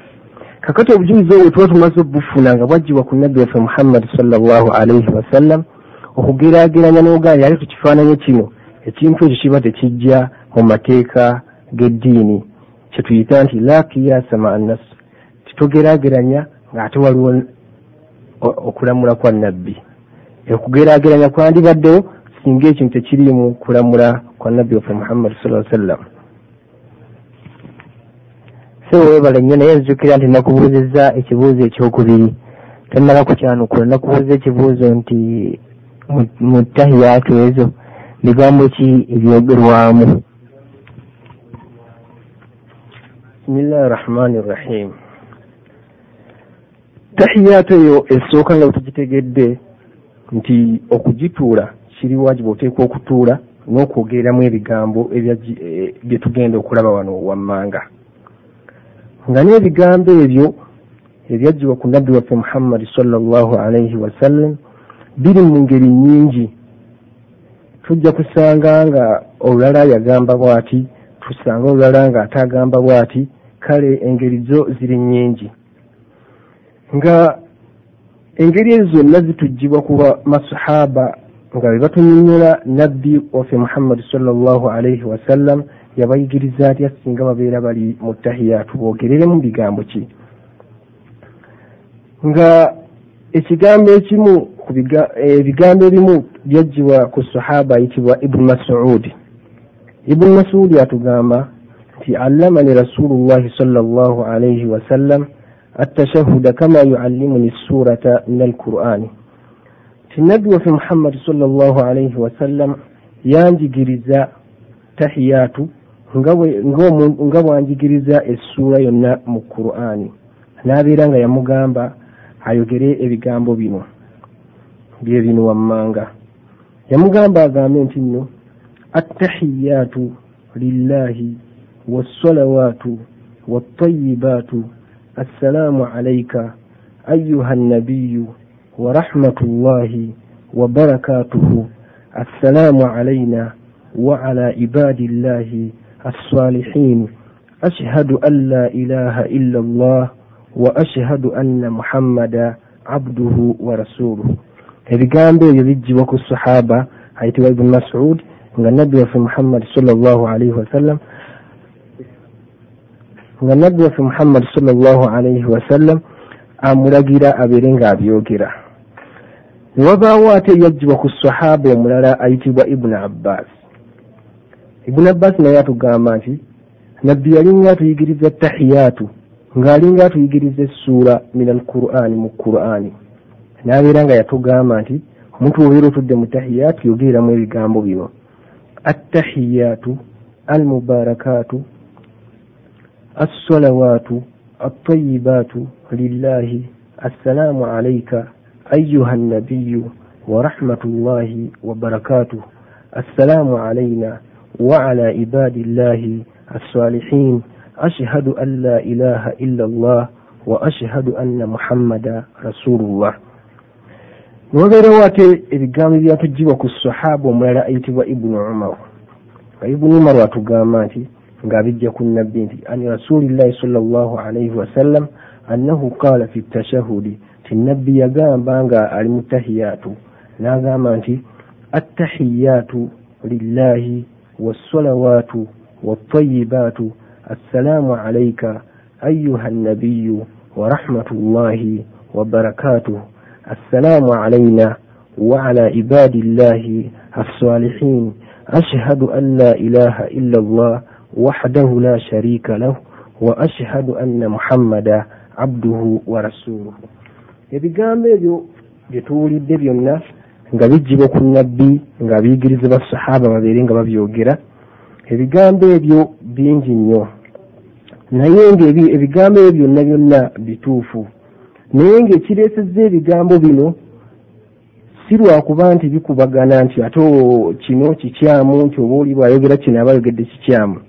Kakati obujulizi obwo tuba tumaze obufuna nga bwajjibwa ku nabbi waffe muhammadi sallallahu alaihi wasallam okugeraageranya n'ogamba yali tukifaananye kino ekintu ekyo kiba tekijja mu mateeka g'eddiini. Kyetuyita nti la kiyasa maa nas titogeraageranya ng'ate waliwo okulamula kwa nabbi okugeraageranya kwandibaddewo singa ekintu tekiriimu kulamula kwa nabbi waffe muhammadi saa sallam sewebala nnyo naye nzijukira nti nakubuuzizza ekibuuzo ekyokubiri. Tannaba kukyanukula nakubuuza ekibuuzo nti mu- mu tahiyatu ezo bigambo ki ebyogerwamu. Bisimillahi rahmani rahim tahiyatu eyo esooka nga tugitegedde nti okugituula kiri wajibu oteekwa okutuula n'okwogereramu ebigambo eh, bye tugenda okulaba wano wammanga. Nga n'ebigambo ebyo ebyagibwa ku nabbi waffe muhammadi sallallahu alaihi wasallam biri mu ngeri nyingi tujja kusanga nga olulala yagamba bw'ati tusanga olulala nga atagamba bw'ati kale engeri zo ziri nyingi nga engeri ezo zonna zitugibwa kuba masahaba nga bwe batunyonnyola nabbi waffe muhammadi sallallahu alaihi wasallam yabayigiriza atya singa babeera bali mu tahiyatu boogereremu bigambo ki? Nga ekigambo ekimu ku biga- ebigambo ebimu byagibwa ku sahaba ayitibwa ibunu masudi ibunu masudi atugamba nti allamani rasulullahi sallallahu alaihi wasallam التشهد كما يعلمني السورة من القرآن ti nabbi waffe muhammadi sallallahu alaihi wasallam yanjigiriza tahiyatu nga bwe- ng'omu- nga bwanjigiriza essuula yonna mu qur'ani n'abeera nga yamugamba ayogere ebigambo bino bye bino wammanga yamugamba agambe nti nno attahiyatu lillahi wassalawaatu wattayibaatu السلام عليك أيها النبي ورحمة الله وبركاته. السلام علينا وعلى عباد الله الصالحين. أشهد أن لا إله إلا الله وأشهد أن محمدا عبده ورسوله. Ebigambo ebyo bijjibwa ku sahaba ayitibwa ibuni masud nga nabbi waffe muhammadi salllah alaihi wasallam nga nabbi waffe muhammadi sallallahu alaihi wasallam amulagira abeere ng'abyogera. Ne wabaawo ate ebyaggyibwa ku sahaba omulala ayitibwa ibunu abbas ibunu abbas naye atugamba nti nabbi yalinga atuyigiriza tahiyatu ng'alinga atuyigiriza essuura min al qur'ani mu qur'ani n'abeera nga yatugamba nti omuntu obeera otudde mu tahiyatu yogereramu ebigambo bino. Attahiyatu almubarakatu الصلوات الطيبات لله السلام عليك أيها النبي ورحمة الله وبركاته السلام علينا وعلى عباد الله الصالحين أشهد أن لا إله إلا الله وأشهد أن محمدا رسول الله wabeerawo ate ebigambo ebyatugibwa ku sahaba omulala ayitibwa ibunu umar. Nga ibunu umar atugamba nti ng'abijja ku nabbi nti an rasulillahi salllahu alaihi wasallam annahu qaala fi tashahudi ti nabbi yagamba nga ali mu tahiyaatu n'agamba nti attahiyaatu lillahi wassalawaatu wattayibaatu assalaamu alaika ayuha nnabiyu ورحمة الله وبركاته السلام علينا وعلى عباد الله الصالحين أشهد أن لا إله إلا الله وحده لا شريك له وأشهد أن محمدا عبده ورسوله ebigambo ebyo bye tuwulidde byonna nga bijjibwa ku nabbi nga biyigiriza basahaba babeere nga babyogera ebigambo ebyo bingi nnyo naye ngaebi- ebigambo ebyo byonna byonna bituufu naye ng'ekireesezza ebigambo bino si lwakuba nti bikubagana nti ate o- kino kikyamu nti oba oli bwayogera kino aba ayogedde kikyamu Enjawu-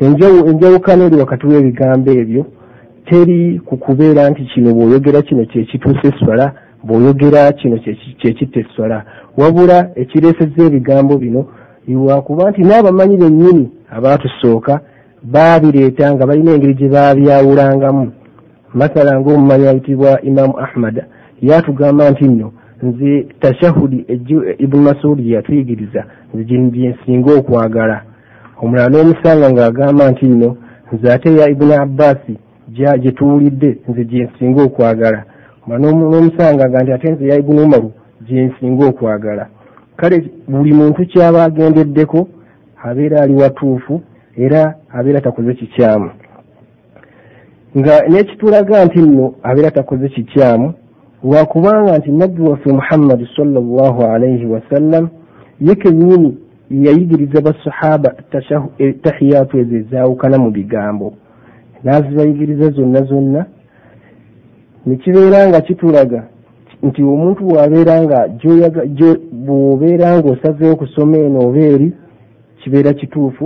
Enjawukana eri wakati w'ebigambo ebyo teri ku kubeera nti kino bw'oyogera kino kyekituusa eswala bw'oyogera kino kyeki- kyekitta eswala. Wabula ekireesezza ebigambo bino lwakuba nti n'abamanyi bennyini abaatusooka baabireeta nga balina engeri gye baabyawulangamu. Masala ng'omumanyi ayitibwa imamu ahmad yatugamba nti nno nze tashahudi ibunu masudi gye yatuyigiriza nze gye nsinga okwagala omulala n'omusanga ng'agamba nti nno nze ate ya ibunu abbasi gya gye tuwulidde nze gye nsinga okwagala. N'omusanga nga nti ate nze ya ibunu umaru gye nsinga okwagala. Kale buli muntu kyaba agendeddeko abeera ali watuufu era abeera takoze kikyamu. Nga n'ekitulaga nti nno abeera takoze kikyamu lwakubanga nti nabbi waffe muhammadi sallallahu alaihi wasallam ye kennyini yayigiriza basahaba tahiyaatu ezo ezaawukana mu bigambo. N'azibayigiriza zonna zonna. Nekibeera nga kitulaga nti omuntu bw'abeera nga bw'obeera nga osazeewo kusoma eno oba eri kibeera kituufu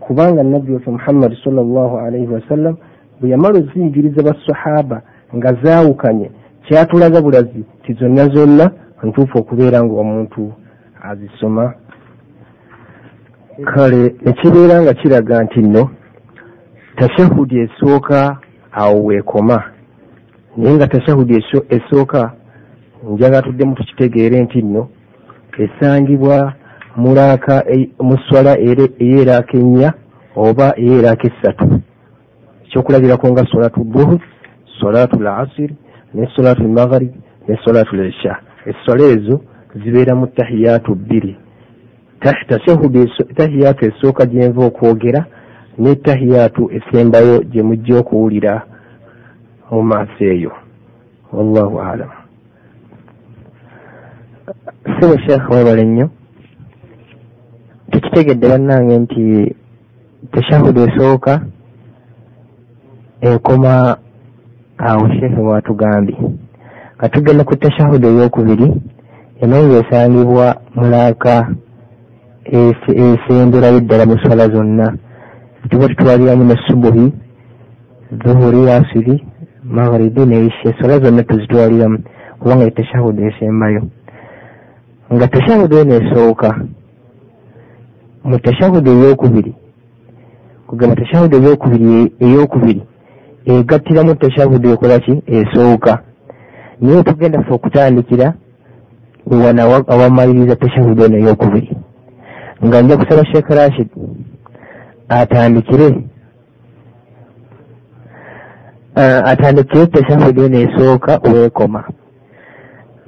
kubanga nabbi waffe muhammadi sallallahu alaihi wasallam bwe yamala oziyigiriza basahaba nga zaawukanye kyatulaga bulazi ti zonna zonna ntuufu okubeera nga omuntu azisoma kale nekibeera nga kiraga nti nno tashahudi esooka awo weekoma. Naye nga tashahudi esooka njaga tuddemu tukitegeere nti nno esangibwa mulaaka mu swala eyeraaka ennya oba eyeraaka essatu. Ekyokulabirako nga solatu duhur solatu lasiri ne solatu lmagharib ne solatu lisha essola ezo zibeera mu tahiyaatu bbiri tahiyaatu esooka gyenva okwogera ne tahiyaatu esembayo gye mujja okuwulira mu maaso eyo. Wallahu alam sibo sheekh webale nnyo. Tukitegedde bannange nti tashahudu esooka ekoma awo sheekhe mwatugambye nga tugenda ku tashahudu eyokubiri enayo esangibwa mulaaka esemberayo ddala mu swala zonna tuba tutwaliramu ne subuhi zuhuri asiri magharibi neisha eswala zonna tuzitwaliramu kubanga etashahudu esembayo nga tashahudu eno esooka mu tashahudu eyokubiri kugamba tashahudu eyokubiri eyokubiri egattiramu tashahudu ekolaki esooka naye tugenda fe okutandikira wana awamaliriza tashahudu eno eyokubiri nga nja kusaba sheekh rashid atandikire. Atandikire tashahudu eno esooka weekoma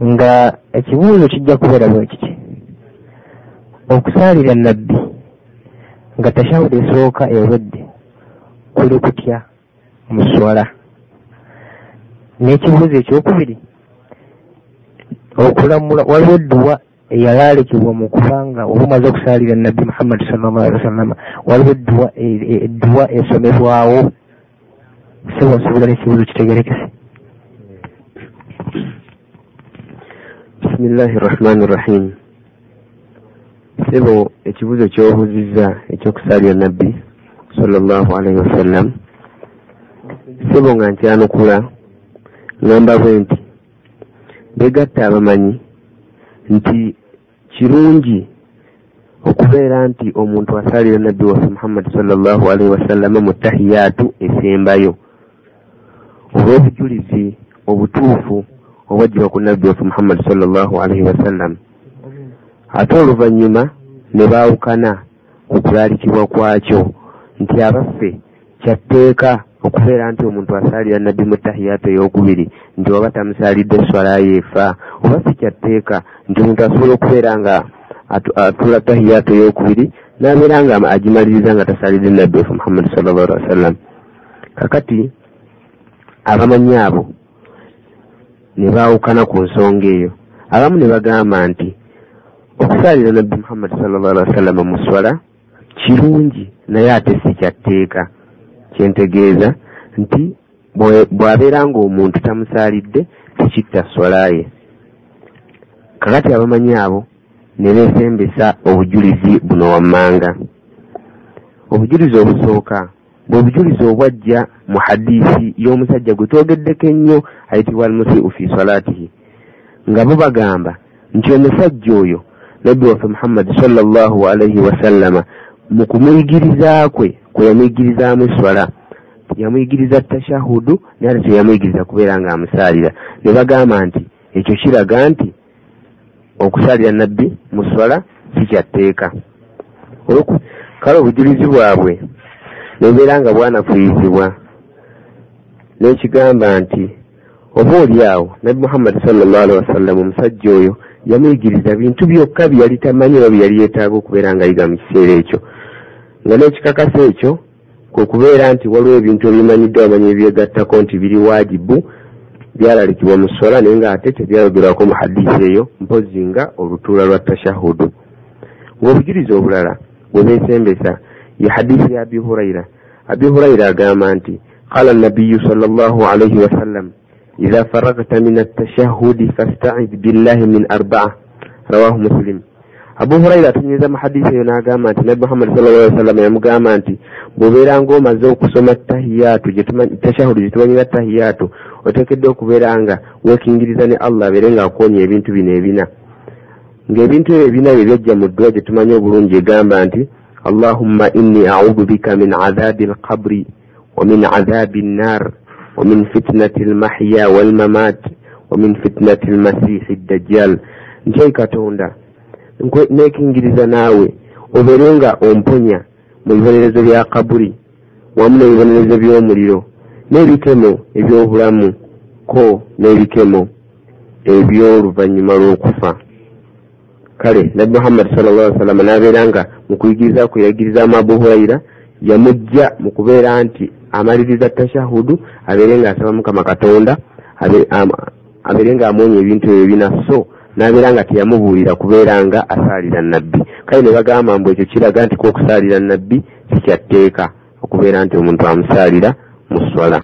nga ekibuuzo kijja kubeera bwe kiti okusaalira nabbi nga tashahudu esooka ewedde kuli kutya mu swala? N'ekibuuzo ekyokubiri okulamula waliwo edduwa eyalaalekebwa mu kubanga oba omaze okusaalira nabbi muhammadi sallallahu alihi wasallama waliwo edduwa esomebwawo. Sebo nsobola n'ekibuuzo kitegerekese. Bisimillahi rahmani rahim. Sebo ekibuuzo kyobuuzizza ekyokusaalira nabbi sallallahu alaihi wasallam sebo nga nkyanukula ngamba bwe nti begatta abamanyi nti kirungi okubeera nti omuntu asaalira nabbi waffe muhammadi sallallahu alaihi wasallama mu tahiyaatu esembayo. Olw'obujulizi obutuufu obwajjibwa ku nabbi waffe muhammadi sallallahu alaihi wasallam ate oluvannyuma ne baawukana ku kulaalikibwa kwakyo nti abaffe kyatteeka okubeera nti omuntu asaalira nabbi mu tahiyaatu ey'okubiri nti oba tamusaalidde swalayo efa oba si kyatteeka nti omuntu asobola okubeera nga atula tahiyaatu ey'okubiri n'abeera nga agimaliriza nga tasaalidde nabbi waffe muhammadi sallallahu alihi wasallam kakati abamanyi abo ne baawukana ku nsonga eyo. Abamu ne bagamba nti okusaalira nabbi muhammadi sallallahu alihi wasallama mu swala kirungi naye ate si kyatteeka kyentegeeza nti bw'abeera nga omuntu tamusaalidde tekitta swalaye kakati abamanyi abo ne beesembesa obujulizi buno wammanga. Obujulizi obusooka bwe bujulizi obwajja mu hadiisi y'omusajja gwe twogeddeko ennyo ayitibwa almusiu fi salaatihi nga bo bagamba nti omusajja oyo nabbi waffe muhammadi sallallahu alaihi wasallama mu kumuyigiriza kwe kwe yamuyigirizaamu eswala. Yamuyigiriza tashahudu naye ate teyamuyigiriza kubeera nga amusaalira. Ne bagamba nti ekyo kiraga nti okusaalira nabbi mu swala si kyatteeka kale obujulizi bwabwe nebeera nga bwanafuyizibwa nekigamba nti oba oli awo nabbi muhammadi sallallahu alihi wasallam omusajja oyo yamuyigiriza bintu byokka byeyali tamanyi oba byeyali yeetaaga okubeera nga ayiga mu kiseera ekyo. Nga n'ekikakasa ekyo kwe kubeera nti waliwo ebintu ebimanyiddwa bamanyi ebyegattako nti biri waajibu byalalikibwa mu sola naye ngaate tebyayogerwako mu hadisi eyo mpozi nga olutuula lwa tashahudu ng'obujulizi obulala bwe beesembesa ye hadisi ya abi huraira abi huraira agamba nti qala nabiyu sal llah alaihi wasallam idha faragta min atashahudi fastaiz billahi min arbaa rawahu muslim. Abu huraira atunyiza mu hadisi eyo n'agamba nti nabi muhammadi sal llah salama yamugamba nti bw'obeera ng'omaze okusoma tahiyaatu tashahudu gye tumanyira tahiyaatu oteekeddwa okubeera nga weekingiriza ne allah abeere nga akonya ebintu bino ebina. Ng'ebintu ebyo ebina bye byajja mu ddwa gye tumanyi obulungi egamba nti allahumma inni audu bika min adhabi alqabri wa min adhabi annar wa min fitnati almahya walmamat wa min fitnati almasihi ddajjal nti katonda neekingiriza naawe obeere nga omponya mu bibonerezo bya kaburi wamu n'ebibonerezo by'omuliro n'ebikemo eby'obulamu ko n'ebikemo eby'oluvannyuma lw'okufa. Kale nabbi muhammadi sal llah salama n'abeera nga mu kuyigiriza kweyagirizamu abu huraira yamujja mu kubeera nti amaliriza tashahudu abeere nga asaba mukama katonda abeere nga amwonya ebintu ebyo bina so n'abeera nga teyamubuulira kubeera nga asaalira nabbi kale ne bagamba mbu ekyo kiraga nti kwokusaalira nabbi sikyatteeka okubeera nti omuntu amusaalira mu swala